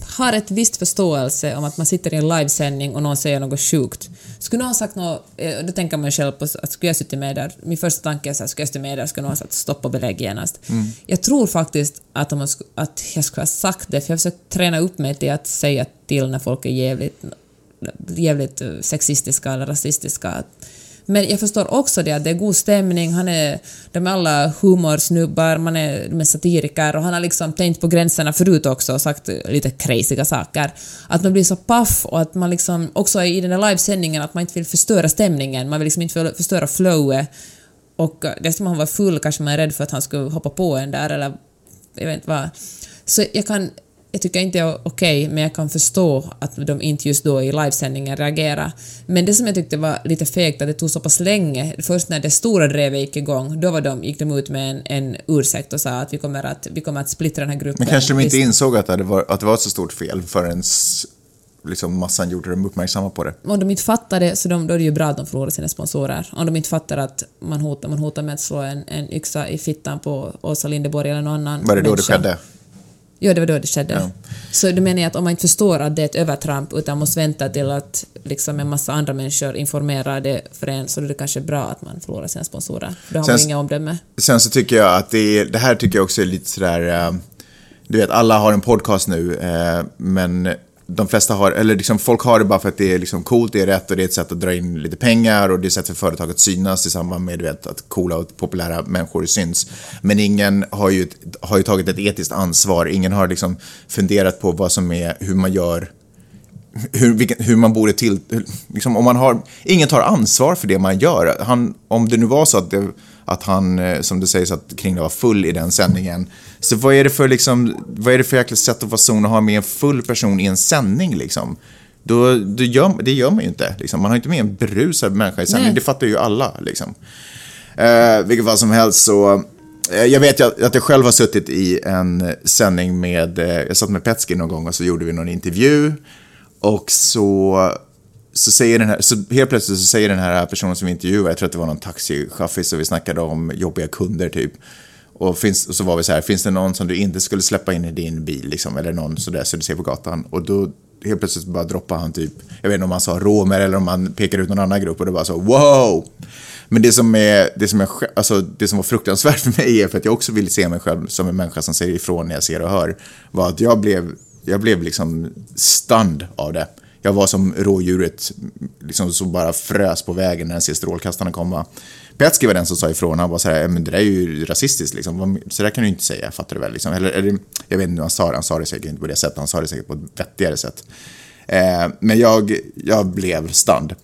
har ett visst förståelse om att man sitter i en livesändning och någon säger något sjukt. Skulle någon sagt något, eh, då tänker man själv på att skulle jag suttit med där, min första tanke är så här, skulle jag suttit med där skulle någon ha sagt stopp och belägg genast. Jag tror faktiskt att, om man, att jag skulle ha sagt det, för jag har försökt träna upp mig till att säga till när folk är jävligt, jävligt eh, sexistiska eller rasistiska. Men jag förstår också det att det är god stämning, han är, de är alla humorsnubbar, man är, de är satiriker och han har liksom tänkt på gränserna förut också och sagt lite crazyga saker. Att man blir så paff och att man liksom också i den där livesändningen att man inte vill förstöra stämningen, man vill liksom inte förstöra flowet. Och eh, dessutom han var full kanske man är rädd för att han skulle hoppa på en där eller jag vet inte vad. Så jag kan, jag tycker inte det är okej, men jag kan förstå att de inte just då i livesändningen reagerar. Men det som jag tyckte var lite fegt, att det tog så pass länge, först när det stora drevet gick igång, då var de, gick de ut med en, en ursäkt och sa att vi kommer att, vi kommer att splittra den här gruppen. Men kanske de inte insåg att det, var, att det var ett så stort fel förrän, liksom massan gjorde dem uppmärksamma på det. Om de inte fattar det så de, då är det ju bra att de förlorar sina sponsorer. Om de inte fattar att man hotar, man hotar med att slå en, en yxa i fittan på Åsa Linderborg eller någon annan Var det då det människa. skedde? Ja, det var då det skedde. Ja. Så du menar jag att om man inte förstår att det är ett övertramp utan måste vänta till att liksom en massa andra människor informerar det för en så är det kanske bra att man förlorar sina sponsorer. Då har Sen- man inga omdöme. Sen så tycker jag att det, är, det här tycker jag också är lite sådär, eh, du vet alla har en podcast nu, eh, men de flesta har, eller liksom folk har det bara för att det är liksom coolt, det är rätt och det är ett sätt att dra in lite pengar och det är ett sätt för företag att synas i samband med du vet, att coola och populära människor syns. Men ingen har ju, har ju tagit ett etiskt ansvar, ingen har liksom funderat på vad som är, hur man gör hur, vilken, hur man borde till... Liksom, om man har, ingen tar ansvar för det man gör. Han, om det nu var så att, det, att han, eh, som det sägs, att Kringla var full i den sändningen. Så vad är det för, liksom, vad är det för jäkla sätt och fason att ha med en full person i en sändning? Liksom? Då, då gör, det gör man ju inte. Liksom. Man har inte med en berusad människa i sändning. Nej. Det fattar ju alla. Liksom. Eh, vilket fall som helst så... eh, Jag vet ju att att jag själv har suttit i en sändning med, eh, jag satt med Petski någon gång och så gjorde vi någon intervju. Och så, så säger den här, så helt plötsligt så säger den här personen som vi intervjuade, jag tror att det var någon taxichaffis och vi snackade om jobbiga kunder typ. Och, finns, och så var vi så här, finns det någon som du inte skulle släppa in i din bil liksom, eller någon sådär så du ser på gatan? Och då helt plötsligt bara droppar han typ, jag vet inte om han sa romer eller om han pekar ut någon annan grupp och det bara så wow! Men det som, är, det, som är, alltså, det som var fruktansvärt för mig är för att jag också vill se mig själv som en människa som säger ifrån när jag ser och hör, var att jag blev, jag blev liksom stund av det. Jag var som rådjuret liksom, som bara frös på vägen när den ser strålkastarna komma. Petski var den som sa ifrån, han var så här, men det där är ju rasistiskt liksom. Så där kan du inte säga, fattar du väl? Liksom. Eller, eller, jag vet inte hur han sa det, han sa det säkert inte på det sättet, han sa det säkert på ett vettigare sätt. Eh, men jag, jag blev stand.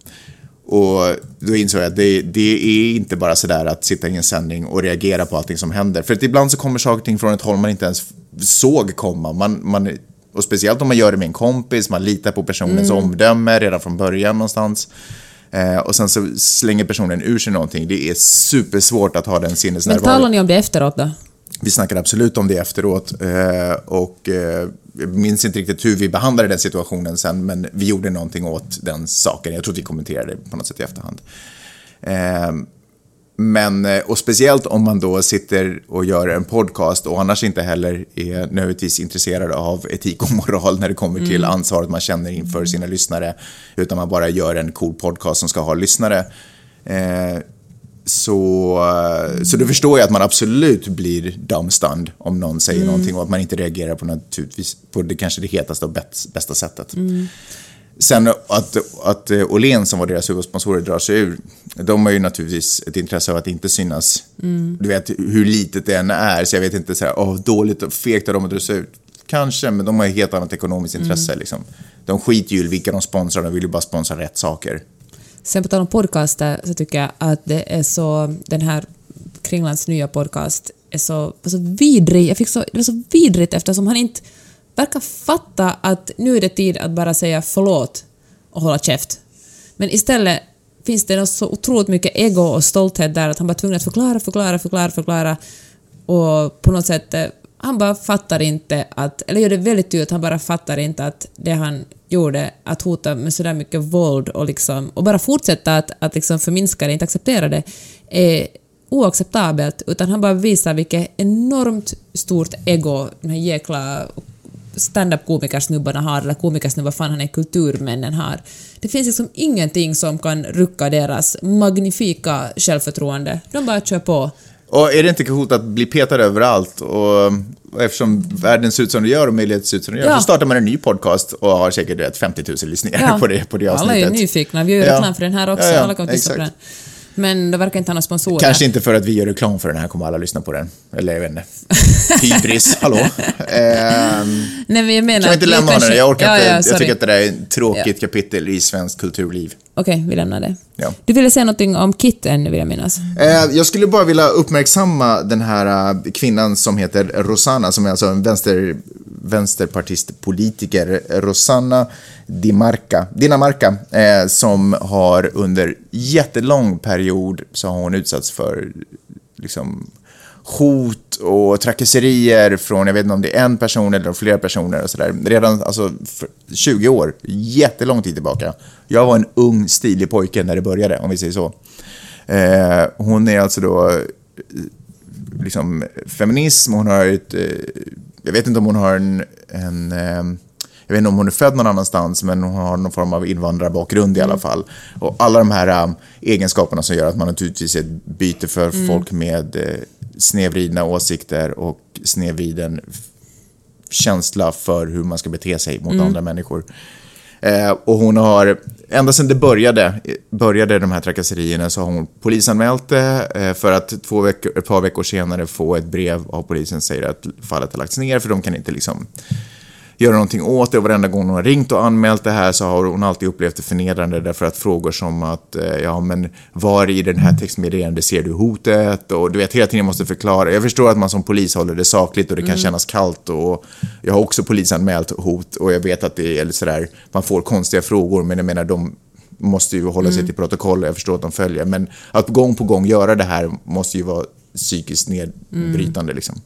Och då insåg jag att det, det är inte bara sådär att sitta i en sändning och reagera på allting som händer. För att ibland så kommer saker och ting från ett håll man inte ens såg komma. Man, man, och speciellt om man gör det med en kompis, man litar på personens omdöme redan från början någonstans. Eh, och sen så slänger personen ur sig någonting. Det är supersvårt att ha den Men sinnesnärvaron. talar ni om det efteråt då? Vi snackade absolut om det efteråt eh, och eh, jag minns inte riktigt hur vi behandlade den situationen sen, men vi gjorde någonting åt den saken. Jag tror att vi kommenterade det på något sätt i efterhand. Men, eh, och speciellt om man då sitter och gör en podcast och annars inte heller är nödvändigtvis intresserad av etik och moral när det kommer till ansvaret man känner inför sina lyssnare, utan man bara gör en cool podcast som ska ha lyssnare. Eh, så, så då förstår jag att man absolut blir dumbstunned om någon säger någonting och att man inte reagerar på, naturligtvis, på det kanske det hetaste och bäst- bästa sättet. Sen att, att eh, Åhléns som var deras huvudsponsorer drar sig ur, de har ju naturligtvis ett intresse av att inte synas. Du vet hur litet det än är, så jag vet inte så här, åh, dåligt och fegt av dem att dra sig ut. Kanske, men de har ett helt annat ekonomiskt intresse. Liksom. De skiter ju i vilka de sponsrar, de vill ju bara sponsra rätt saker. Sen på tal om podcaster så tycker jag att det är så, den här Kringlands nya podcast är så, var så vidrig. Jag fick så, det var så vidrigt eftersom han inte verkar fatta att nu är det tid att bara säga förlåt och hålla käft. Men istället finns det så otroligt mycket ego och stolthet där att han bara tvungen att förklara, förklara, förklara, förklara och på något sätt eh, han bara fattar inte att, eller gör det väldigt tydligt, han bara fattar inte att det han gjorde, att hota med sådär mycket våld och liksom, och bara fortsätta att, att liksom förminska det, inte acceptera det, är oacceptabelt, utan han bara visar vilket enormt stort ego den här jäkla stand-up-komikersnubbarna har, eller komikersnubbar, vad fan han är, kulturmännen har. Det finns liksom ingenting som kan rucka deras magnifika självförtroende. De bara kör på. Och är det inte coolt att bli petad överallt? Och, och eftersom världen ser ut som den gör och möjligheten ser ut som den gör, Ja. så startar man en ny podcast och har säkert rätt 50 000 lyssningar på det, på det avsnittet. Alla är ju nyfikna, vi gör ju Ja. reklam för den här också, Ja, ja, alla kommer att på den. Men det verkar inte ha några sponsorer. Kanske inte för att vi gör reklam för den här kommer alla lyssna på den. Eller jag vet inte. Hybris, hallå? Ehm, Nej, men jag menar... kan vi inte lämna kanske- den? Jag orkar ja, inte. Ja, jag tycker att det där är ett tråkigt kapitel i svenskt kulturliv. Okej, vi lämnar det. Ja. Du ville säga någonting om Kit ännu, vill jag minnas. Eh, jag skulle bara vilja uppmärksamma den här eh, kvinnan som heter Rosanna, som är alltså en vänster, vänsterpartistpolitiker. Rosanna Dinamarca, Dinamarca eh, som har under jättelång period så har hon utsatts för liksom, hot och trakasserier från, jag vet inte om det är en person eller flera personer och sådär. Redan alltså, för 20 år, jättelång tid tillbaka. Jag var en ung, stilig pojke när det började, om vi säger så. Eh, hon är alltså då eh, liksom feminism, hon har ett, eh, jag vet inte om hon har en, en eh, jag vet inte om hon är född någon annanstans, men hon har någon form av invandrarbakgrund i alla mm. fall. Och alla de här um, egenskaperna som gör att man naturligtvis är ett byte för mm. folk med uh, snedvridna åsikter och snedvriden känsla för hur man ska bete sig mot mm. andra människor. Eh, och hon har, ända sedan det började, började de här trakasserierna så har hon polisanmält det eh, för att två veckor, ett par veckor senare få ett brev av polisen som säger att fallet har lagts ner för de kan inte liksom göra någonting åt det och varenda gång hon har ringt och anmält det här så har hon alltid upplevt det förnedrande därför att frågor som att eh, ja men var i den här textmeddelandet ser du hotet och du vet hela tiden måste förklara. Jag förstår att man som polis håller det sakligt och det kan mm. kännas kallt och jag har också polisanmält hot och jag vet att det är sådär man får konstiga frågor men jag menar de måste ju hålla sig mm. till protokoll jag förstår att de följer men att gång på gång göra det här måste ju vara psykiskt nedbrytande. Mm. Liksom.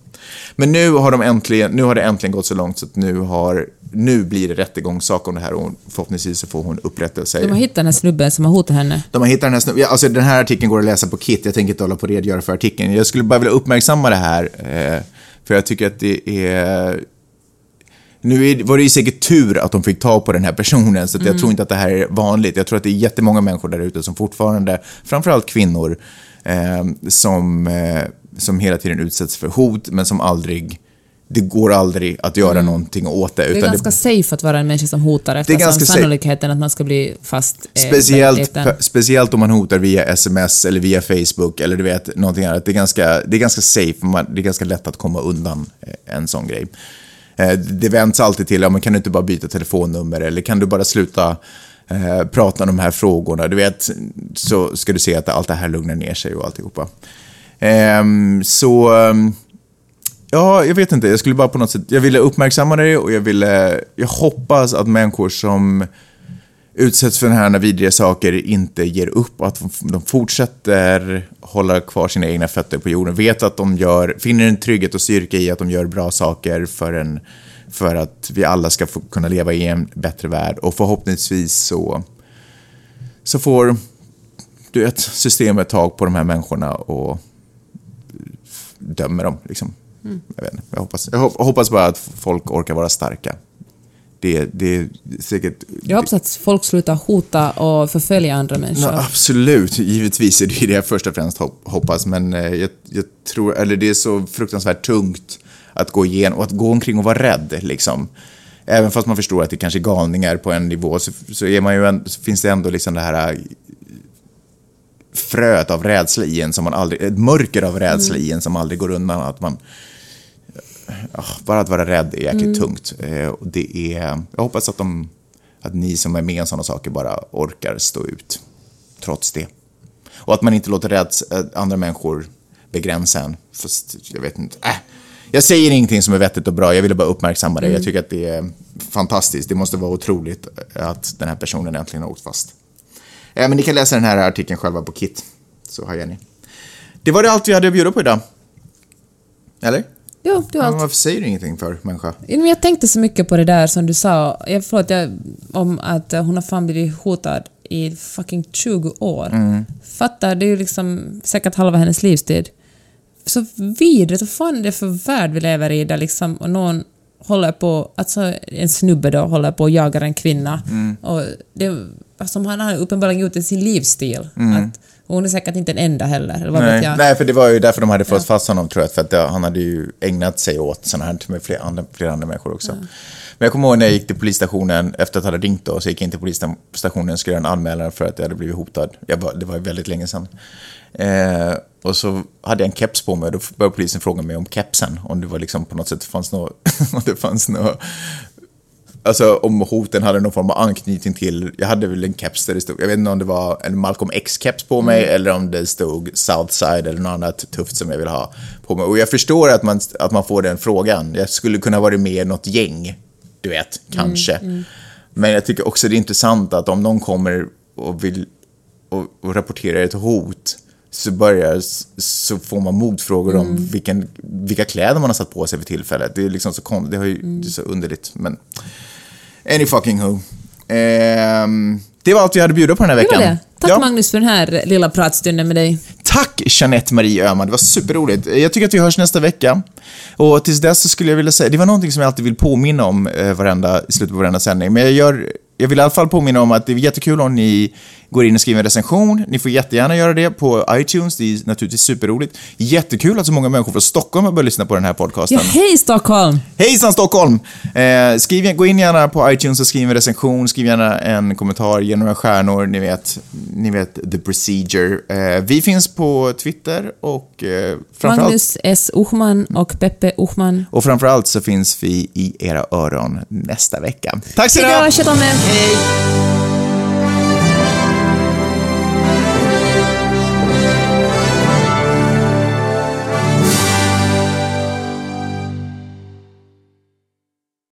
Men nu har, de äntligen, nu har det äntligen gått så långt så att nu, har, nu blir det rättegångssak om det här och förhoppningsvis så får hon upprättelse. De har hittat den här snubben som har hotat henne? De har hittat den här snubben. alltså den här artikeln går att läsa på Kit, jag tänker inte hålla på och redogöra för artikeln. Jag skulle bara vilja uppmärksamma det här, eh, för jag tycker att det är nu var det ju säkert tur att de fick ta på den här personen, så jag mm. tror inte att det här är vanligt. Jag tror att det är jättemånga människor där ute som fortfarande, framförallt kvinnor, eh, som, eh, som hela tiden utsätts för hot, men som aldrig det går aldrig att göra mm. någonting åt det. det är ganska det, safe att vara en människa som hotar eftersom det är ganska sannolikheten safe. att man ska bli fast är speciellt, speciellt om man hotar via sms eller via Facebook eller du vet, någonting annat. Det är ganska, det är ganska safe, man, det är ganska lätt att komma undan eh, en sån grej. Eh, det vänds alltid till, ja men kan du inte bara byta telefonnummer eller kan du bara sluta eh, prata om de här frågorna. Du vet, så ska du se att allt det här lugnar ner sig och alltihopa. Ehm, så, ehm, ja, jag vet inte. Jag skulle bara på något sätt, jag ville uppmärksamma det och jag ville, jag hoppas att människor som utsätts för den här vidriga saker inte ger upp, och att de fortsätter hålla kvar sina egna fötter på jorden, vet att de gör, finner en trygghet och styrka i att de gör bra saker för en för att vi alla ska få kunna leva i en bättre värld och förhoppningsvis så, så får du ett systemet tag på de här människorna och dömer dem. Liksom. Mm. Jag, vet jag, hoppas, jag hoppas bara att folk orkar vara starka. Det, det är säkert... Jag hoppas att folk slutar hota och förfölja andra människor. No, absolut, givetvis är det det jag först och främst hoppas, men eh, jag, jag tror, eller det är så fruktansvärt tungt att gå igenom och att gå omkring och vara rädd. Liksom. Även fast man förstår att det kanske är galningar på en nivå så, så, är man ju en, så finns det ändå liksom det här äh, fröet av rädsla i en som man aldrig, ett mörker av rädsla mm. i en som aldrig går undan. Att man, bara att vara rädd är jäkligt mm. tungt. Eh, och det är, jag hoppas att, de, att ni som är med om sådana saker bara orkar stå ut trots det. Och att man inte låter räds, äh, andra människor begränsa en. Fast jag vet inte. Äh, jag säger ingenting som är vettigt och bra, jag ville bara uppmärksamma det. Mm. Jag tycker att det är fantastiskt. Det måste vara otroligt att den här personen äntligen har åkt fast. Eh, men ni kan läsa den här artikeln själva på Kit, så har ni. Det var det allt vi hade att bjuda på idag. Eller? Jo, det var allt. Varför säger du ingenting för, människa? Jag tänkte så mycket på det där som du sa, jag, förlåt, jag, om att hon har fan blivit hotad i fucking 20 år. Mm. Fattar, det är ju liksom säkert halva hennes livstid så vidrigt. Vad fan är det för värld vi lever i där liksom och någon håller på, alltså en snubbe då håller på och jagar en kvinna. Mm. Och det, som han har uppenbarligen gjort i sin livsstil. Mm. Att, hon är säkert inte den enda heller, eller vad Nej. vet jag? Nej, för det var ju därför de hade fått ja. fast honom tror jag, för att det, han hade ju ägnat sig åt sådana här med flera andra, flera andra människor också. Ja. Men jag kommer ihåg när jag gick till polisstationen, efter att jag hade ringt då, så gick jag in till polisstationen och skulle göra en anmälan för att jag hade blivit hotad. Var, det var ju väldigt länge sedan. Eh, och så hade jag en keps på mig och då började polisen fråga mig om kepsen. Om det var liksom på något sätt fanns något, om det fanns något Alltså om hoten hade någon form av anknytning till, jag hade väl en keps där det stod, jag vet inte om det var en Malcolm X-keps på mig mm. eller om det stod Southside eller något annat tufft som jag vill ha på mig. Och jag förstår att man, att man får den frågan. Jag skulle kunna vara med i något gäng, du vet, kanske. Mm, mm. Men jag tycker också det är intressant att om någon kommer och vill och, och rapporterar ett hot så börjar, så får man motfrågor Mm. om vilken, vilka kläder man har satt på sig för tillfället. Det är liksom så, kon, det har ju, Mm. det är så underligt, men any fucking who. Ehm, det var allt vi hade att bjuda på den här Det veckan. var det. Tack Ja. Magnus för den här lilla pratstunden med dig. Tack Jeanette Marie Öhman, det var superroligt. Jag tycker att vi hörs nästa vecka. Och tills dess så skulle jag vilja säga, det var någonting som jag alltid vill påminna om eh, varenda, i slutet på varenda sändning, men jag gör jag vill i alla fall påminna om att det är jättekul om ni går in och skriver en recension. Ni får jättegärna göra det på iTunes, det är naturligtvis superroligt. Jättekul att så många människor från Stockholm har börjat lyssna på den här podcasten. Ja, hej Stockholm! Hejsan Stockholm! Eh, skriv, gå in gärna på iTunes och skriv en recension, skriv gärna en kommentar, ge några stjärnor, ni vet, ni vet the procedure. Eh, vi finns på Twitter och eh, framförallt, Magnus S. Uchman och Peppe Uchman. och framförallt så finns vi i era öron nästa vecka. Tack så Hej då, mycket! sköt om er! Hej!